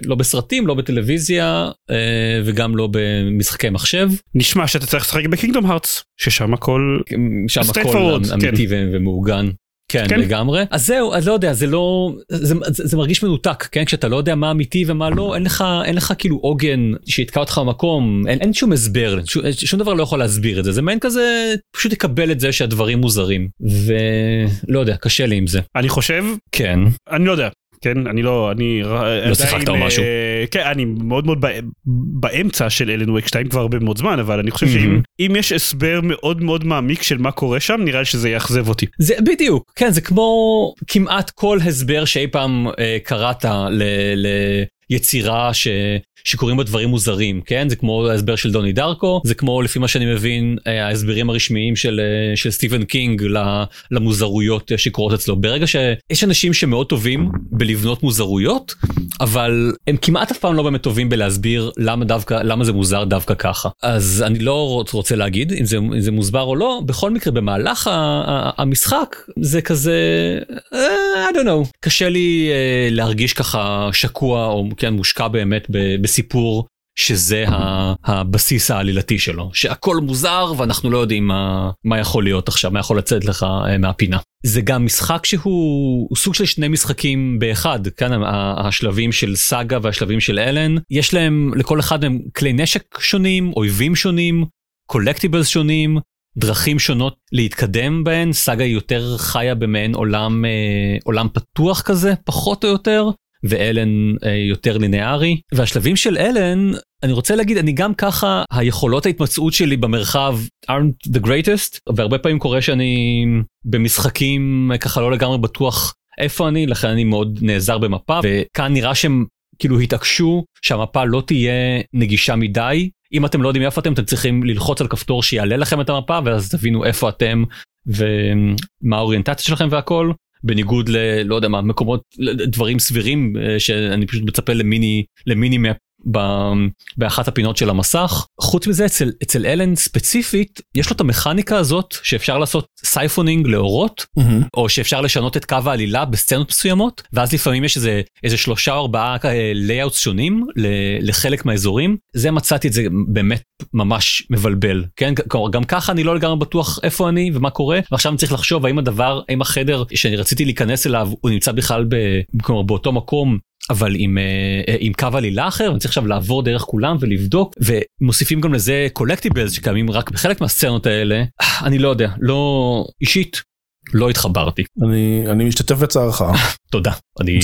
לא בסרטים לא בטלוויזיה אה, וגם לא במשחקי מחשב. נשמע שאתה צריך לשחק בקינגדום הארטס ששם הכל שם הכל אמ- אמיתי כן. ומעוגן. כן, כן? לגמרי. אז זהו אז לא יודע זה לא זה, זה, זה מרגיש מנותק כן? כשאתה לא יודע מה אמיתי ומה לא אין לך אין לך כאילו עוגן שיתקע אותך במקום אין, אין שום הסבר שום, שום דבר לא יכול להסביר את זה. זה מעין כזה פשוט תקבל את זה שהדברים מוזרים ולא יודע קשה לי עם זה. אני חושב כן. אני לא יודע כן אני לא אני לא שיחקת או משהו כן אני מאוד מאוד באמצע של אלן וייק 2 כבר הרבה מאוד זמן אבל אני חושב שאם אם יש הסבר מאוד מאוד מעמיק של מה קורה שם נראה לי שזה יאכזב אותי. זה בדיוק כן זה כמו כמעט כל הסבר שאי פעם אה, קראת ל, ל... יצירה ש... שקוראים בה דברים מוזרים כן? זה כמו ההסבר של דוני דרקו זה כמו לפי מה שאני מבין ההסברים הרשמיים של של סטיבן קינג למוזרויות שקורות אצלו. ברגע שיש אנשים שמאוד טובים בלבנות מוזרויות אבל הם כמעט אף פעם לא באמת טובים בלהסביר למה דווקא למה זה מוזר דווקא ככה. אז אני לא רוצה להגיד אם זה, אם זה מוסבר או לא בכל מקרה במהלך המשחק זה כזה uh, I don't know. קשה לי להרגיש ככה שקוע או כן מושקע באמת בסיפור שזה הבסיס העלילתי שלו שהכל מוזר ואנחנו לא יודעים מה, מה יכול להיות עכשיו מה יכול לצאת לך מהפינה. זה גם משחק שהוא סוג של שני משחקים באחד כאן השלבים של סאגה והשלבים של אלן. יש להם לכל אחד מהם כלי נשק שונים אויבים שונים קולקטיבלס שונים דרכים שונות להתקדם בהן. סאגה יותר חיה במעין עולם אה, עולם פתוח כזה פחות או יותר ואלן יותר לינארי. והשלבים של אלן אני רוצה להגיד אני גם ככה היכולות ההתמצאות שלי במרחב aren't the greatest והרבה פעמים קורה שאני במשחקים ככה לא לגמרי בטוח איפה אני לכן אני מאוד נעזר במפה וכאן נראה שהם כאילו התעקשו שהמפה לא תהיה נגישה מדי. אם אתם לא יודעים איפה אתם אתם צריכים ללחוץ על כפתור שיעלה לכם את המפה ואז תבינו איפה אתם ומה האוריינטציה שלכם והכל בניגוד ל... לא יודע מה, מקומות, דברים סבירים שאני פשוט מצפה למיני, למיני באחת הפינות של המסך. חוץ מזה אצל, אצל אלן ספציפית יש לו את המכניקה הזאת שאפשר לעשות siphoning לאורות mm-hmm. או שאפשר לשנות את קו העלילה בסצנות מסוימות ואז לפעמים יש איזה איזה שלושה או ארבעה layouts שונים לחלק מהאזורים זה מצאתי את זה באמת ממש מבלבל כן גם ככה אני לא לגמרי בטוח איפה אני ומה קורה ועכשיו אני צריך לחשוב האם הדבר האם החדר שאני רציתי להיכנס אליו הוא נמצא בכלל ב, באותו מקום אבל עם, uh, עם קו עלילה אחר אני צריך עכשיו לעבור דרך כולם ולבדוק ומוסיפים גם לזה קולקטיבלס שקיימים רק בחלק מהסצנות האלה אני לא יודע לא אישית לא התחברתי. אני אני משתתף בצערך. תודה אני,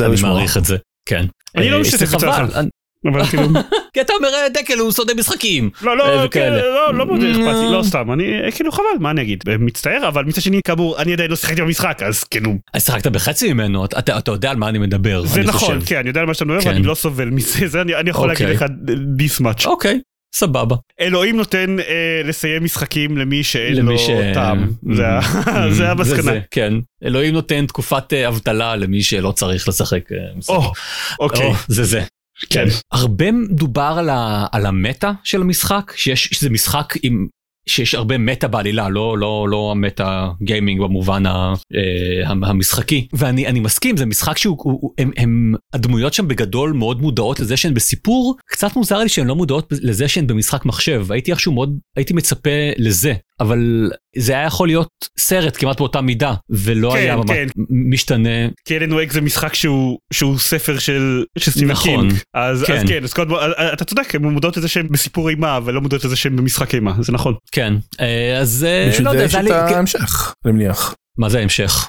אני מעריך את זה כן. אני לא משתתף בצערך. אבל כאילו, כי אתה אומר "אה, דקל הוא שונא משחקים. לא, אה, לא, וכאלה. כן, לא, לא מאוד אכפת לי, Mm. לא סתם, אני כאילו חבל, מה אני אגיד, מצטער, אבל מצד שני, כאמור, אני עדיין לא שיחקתי במשחק, אז כאילו, אז שיחקת בחצי ממנו, אתה יודע על מה אני מדבר. זה אני נכון. כן, אני יודע על מה שאתה מדבר, כן. ואני לא סובל מזה, זה אני אני יכול להגיד אוקיי. לך this much. אוקיי, סבבה. אלוהים נותן אה, לסיים משחקים למי שאין לו למי ש... טעם, זה ה- Mm, זה המסקנה. זה, כן. אלוהים נותן תקופת אה, אבטלה למי שלא צריך לשחק. אה, משחק. או, אוקיי, או, זה זה. כן. הרבה דובר על, ה, על המטה של המשחק, שיש, שזה משחק עם, שיש הרבה מטה בעלילה, לא, לא, לא המטה גיימינג במובן ה, אה, המ- המשחקי. ואני אני מסכים, זה משחק שהוא, הוא, הוא- הם, הם, הדמויות שם בגדול מאוד מודעות לזה שהן בסיפור, קצת מוזר לי שהן לא מודעות לזה שהן במשחק מחשב, הייתי איכשהו מאוד, הייתי מצפה לזה, אבל זה היה יכול להיות סרט כמעט באותה מידה, ולא כן, היה ממש כן. משתנה. כי אלן וייק זה משחק שהוא שהוא ספר של של סטיבן נכון. קינג אז כן. אז כן אז קודם אה, אתה צודק הם מודעות לזה שהם בסיפור אימה ולא מודעות לזה שהם במשחק אימה זה נכון כן, אה, אז אה, בשביל לא זה יודע, יש זה את היה לי... ההמשך, אני מניח. מה זה ההמשך?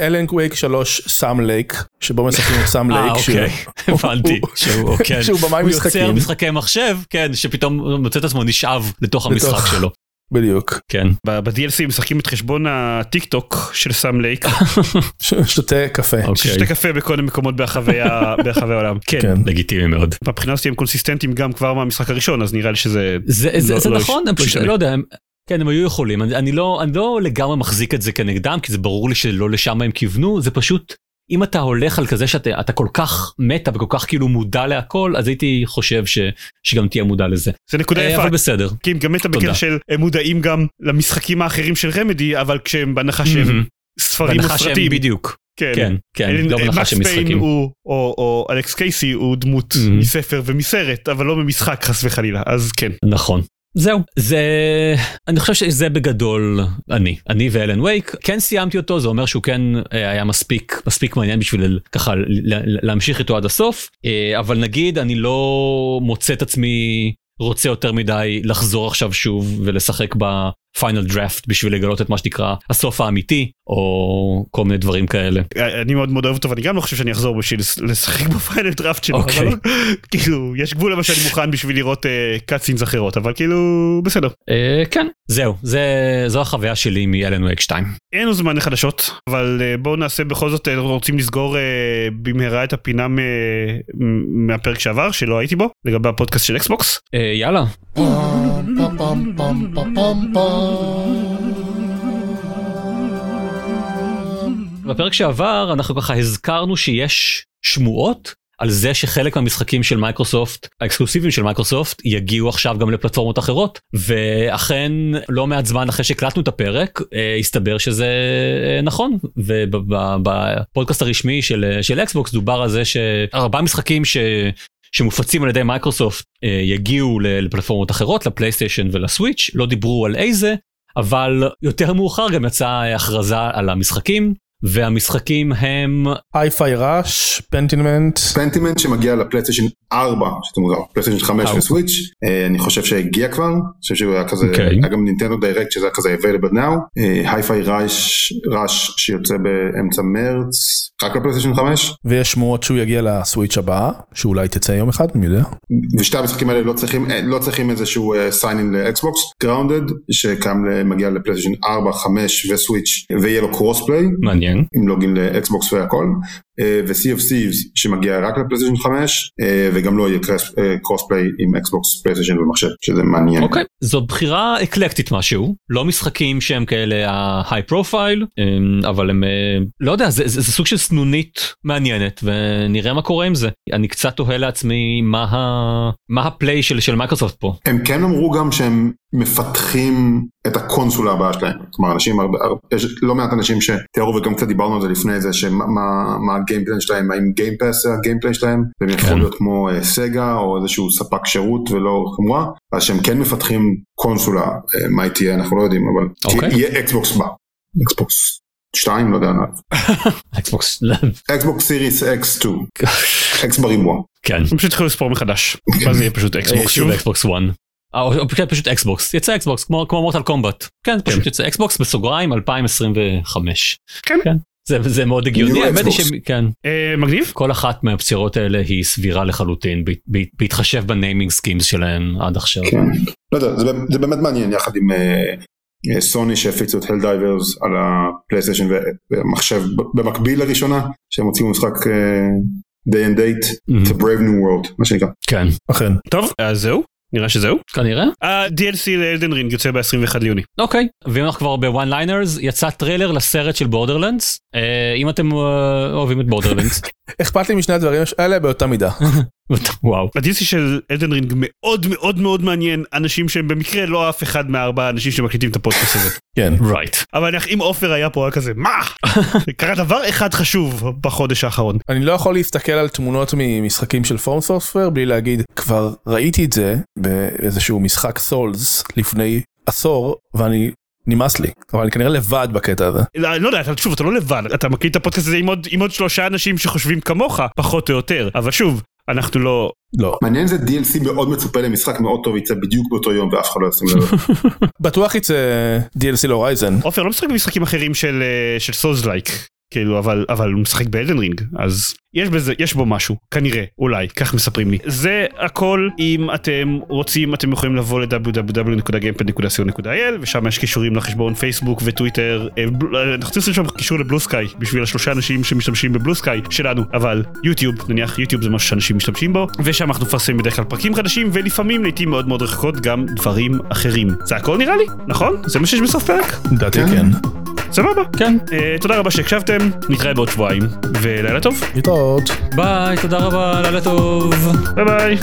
אלן וייק 3 סאם לייק, שבו משחקים את סאם אה, לייק. אוקיי, שהוא- הבנתי. שהוא, כן. שהוא במאי הוא יוצר משחקים. משחקי מחשב, כן, שפתאום מוצא את עצמו נשאב לתוך המשחק. שלו. בדיוק. כן. ב-DLC משחקים את חשבון הטיק טוק של סאם לייק שותה קפה. אוקיי. ששותה קפה בכל מיני מקומות ברחבי העולם כן כן. לגיטימי מאוד. מבחינה הזאת הם קונסיסטנטים גם כבר מהמשחק הראשון אז נראה לי שזה זה, זה, לא- זה לא נכון, לא. לא יודע, הם, כן, הם היו יכולים, אני, אני, לא, אני לא לגמרי מחזיק את זה כנגדם, כי זה ברור לי שלא לשם הם כיוונו, זה פשוט, אם אתה הולך על כזה שאתה אתה כל כך מטה וכל כך כאילו מודע להכל, אז הייתי חושב ש, שגם תהיה מודע לזה. זה נקודה אה, יפה אבל בסדר. הם גם מתה בקטע. של הם מודעים גם למשחקים האחרים של רמדי אבל כשהם בהנחה שהם. ספרים שהם וסרטים בדיוק, כן כן, כן, אלן- לא מקס שהם משחקים. הוא או או אלכס קייסי הוא דמות Mhm. מספר ומסרט אבל לא ממשחק חס וחלילה אז כן נכון. זהו, זה, אני חושב שזה בגדול אני, אני ואלן וייק, כן סיימתי אותו, זה אומר שהוא כן אה, היה מספיק, מספיק מעניין בשביל ככה להמשיך איתו עד הסוף, אה, אבל נגיד אני לא מוצא את עצמי רוצה יותר מדי לחזור עכשיו שוב ולשחק ב Final Draft בשביל לגלות את מה שנקרא הסוף האמיתי, או כל מיני דברים כאלה. אני מאוד מאוד אוהב אותו ואני גם לא חושב שאני אחזור בשביל לש- לשחק ב Final Draft שלו אוקיי. אבל כאילו יש גבול למה שאני מוכן בשביל לראות cutscenes אחרות אבל כאילו בסדר אה, כן, זהו, זה, זו החוויה שלי מאלן וייק 2. אין לנו זמן לחדשות אבל אה, בואו נעשה בכל זאת אה, רוצים לסגור אה, במהרה את הפינה מהפרק שעבר שלא הייתי בו לגבי הפודקאסט של אקסבוקס אה. בפרק שעבר אנחנו ככה הזכרנו שיש שמועות על זה שחלק מהמשחקים של מייקרוסופט, האקסקלוסיביים של מייקרוסופט, יגיעו עכשיו גם לפלטפורמות אחרות. ואכן, לא מעט זמן אחרי שהקלטנו את הפרק, אה, הסתבר שזה אה, נכון. ובפודקאסט הרשמי של, של אקסבוקס דובר על זה שארבעה משחקים ש... שמופצים על ידי מייקרוסופט אה, יגיעו לפלטפורמות אחרות, לפלייסטיישן ולסוויץ', לא דיברו על איזה, אבל יותר מאוחר גם יצאה הכרזה על המשחקים, והמשחקים הם Hi-Fi Rush, Pentiment. Pentiment שמגיע לפלייסטיישן 4, שזה מוזר, פלייסטיישן 5 ארבע. וסוויץ', אה, אני חושב שהגיע כבר, אני חושב שהוא היה כזה, אוקיי. היה גם נינטנדו דיירקט שזה היה כזה available now, Hi-Fi Rush Rush שיוצא באמצע מרץ, רק לפלייסטיישן 5, ויש שמועות שהוא יגיע לסוויץ' הבאה, שאולי תצא יום אחד, מי יודע. ושתי המשחקים האלה לא צריכים, אה, לא צריכים איזשהו sign in לאקסבוקס, Grounded, שמגיע לפלייסטיישן 4, 5 וסוויץ', ויהיה לו crossplay, מעניין. עם login לאקסבוקס והכל, ו-Sea of Thieves שמגיע רק לפלייסטיישן 5, אה, וגם לא יהיה crossplay עם אקסבוקס, פלייסטיישן ומחשב, שזה מעניין. אוקיי, זו בחירה אקלקטית משהו, לא משחקים שהם כאלה ה-high profile, אמ, אבל הם, אה, לא יודע, זה, זה, זה סוג של סנונית מעניינת, ונראה מה קורה עם זה. אני קצת תוהה לעצמי מה, ה, מה ה play של, של מייקרוסופט פה. הם כן אמרו גם שהם מפתחים את הקונסולה הבאה שלהם, כלומר אנשים, הרבה, הרבה, יש לא מעט אנשים שתיארו וגם קצת דיברנו על זה לפני זה, שמה מה- מה ה game plan שלהם, האם Game Pass זה ה game plan שלהם, והם כן. יהפכו להיות כמו אה, סגה או איזשהו ספק שירות ולא חומרה, אז שהם כן מפתחים קונסולה, אה, מה היא תהיה אנחנו לא יודעים, אבל אוקיי. כי יהיה אקסבוקס בה, אקסבוקס 2 לא יודע, אקסבוקס, אקסבוקס Series X 2, X בריבוע. כן. פשוט התחילו לספור מחדש ואז יהיה פשוט אקסבוקס שוב שוב אקסבוקס 1. אה, או או פשוט- פשוט אקסבוקס, יצא אקסבוקס כמו כמו Mortal Kombat. כן, זה פשוט יצא אקסבוקס בסוגריים 2025. כן. זה, זה מאוד הגיוני, האמת היא. שכן, אה, מגניב? כל אחת מהבחירות האלה היא סבירה לחלוטין, ב- ב- בהתחשב ב naming schemes שלהן עד עכשיו. כן. לא יודע, זה, זה באמת מעניין יחד עם אה, אה, סוני שהפיצו את Helldivers על הפלייסטיישן ומחשב במקביל לראשונה שהם הוציאו משחק אה, day and date, Mhm. it's a brave new world, מה שנקרא. כן, אכן. טוב, אז זהו, נראה שזהו. כנראה. ה-DLC ל Elden Ring יוצא ב-21 ליוני. אוקיי, ואם אנחנו כבר ב one liners, יצא טריילר לסרט של Borderlands, אם אתם אה, אוהבים את Borderlands. אכפת לי משני הדברים האלה באותה מידה. וואו. ה-DLC של Elden Ring מאוד מאוד מאוד מעניין אנשים שהם במקרה לא אף אחד מהארבעה אנשים שמקליטים את הפודקאסט הזה. כן. right. אבל אם עופר היה פה היה כזה מה? קרה דבר אחד חשוב בחודש האחרון. אני לא יכול להסתכל על תמונות ממשחקים של From Software בלי להגיד כבר ראיתי את זה באיזשהו משחק Souls לפני עשור ואני נמאס לי אבל אני כנראה לבד בקטע הזה. לא, אני לא יודע, אתה- שוב, אתה לא לבד, אתה מקליט את הפודקאסט הזה עם עוד, עם עוד שלושה אנשים שחושבים כמוך, פחות או יותר, אבל שוב, אנחנו לא... לא. מעניין זה DLC מאוד מצופה למשחק מאוד טוב יצא בדיוק באותו יום ואף אחד לא ישים לב. בטוח יצא DLC ל Horizon. עופר לא משחק במשחקים אחרים של, אה, של Souls like, כאילו, אבל, אבל הוא משחק ב Elden Ring, אז יש בזה, יש בו משהו, כנראה, אולי, כך מספרים לי. זה הכל, אם אתם רוצים, אתם יכולים לבוא ל-www.gamepad.co.il, ושם יש קישורים לחשבון פייסבוק וטוויטר, אה, אה, אנחנו צריכים לשים שם קישור ל Bluesky, בשביל השלושה אנשים שמשתמשים ב Bluesky שלנו, אבל יוטיוב, נניח יוטיוב זה משהו שאנשים משתמשים בו, ושם אנחנו מפרסמים בדרך כלל פרקים חדשים, ולפעמים, לעיתים מאוד מאוד רחוקות, גם דברים אחרים. זה הכל נראה לי, נכון? זה מה שיש בסוף פרק? לדעתי כן. סבבה. כן, אה, תודה רבה שהקשבתם, נתראה בעוד שבועיים, ולילה טוב, להתראות. ביי, תודה רבה, לילה טוב. ביי ביי.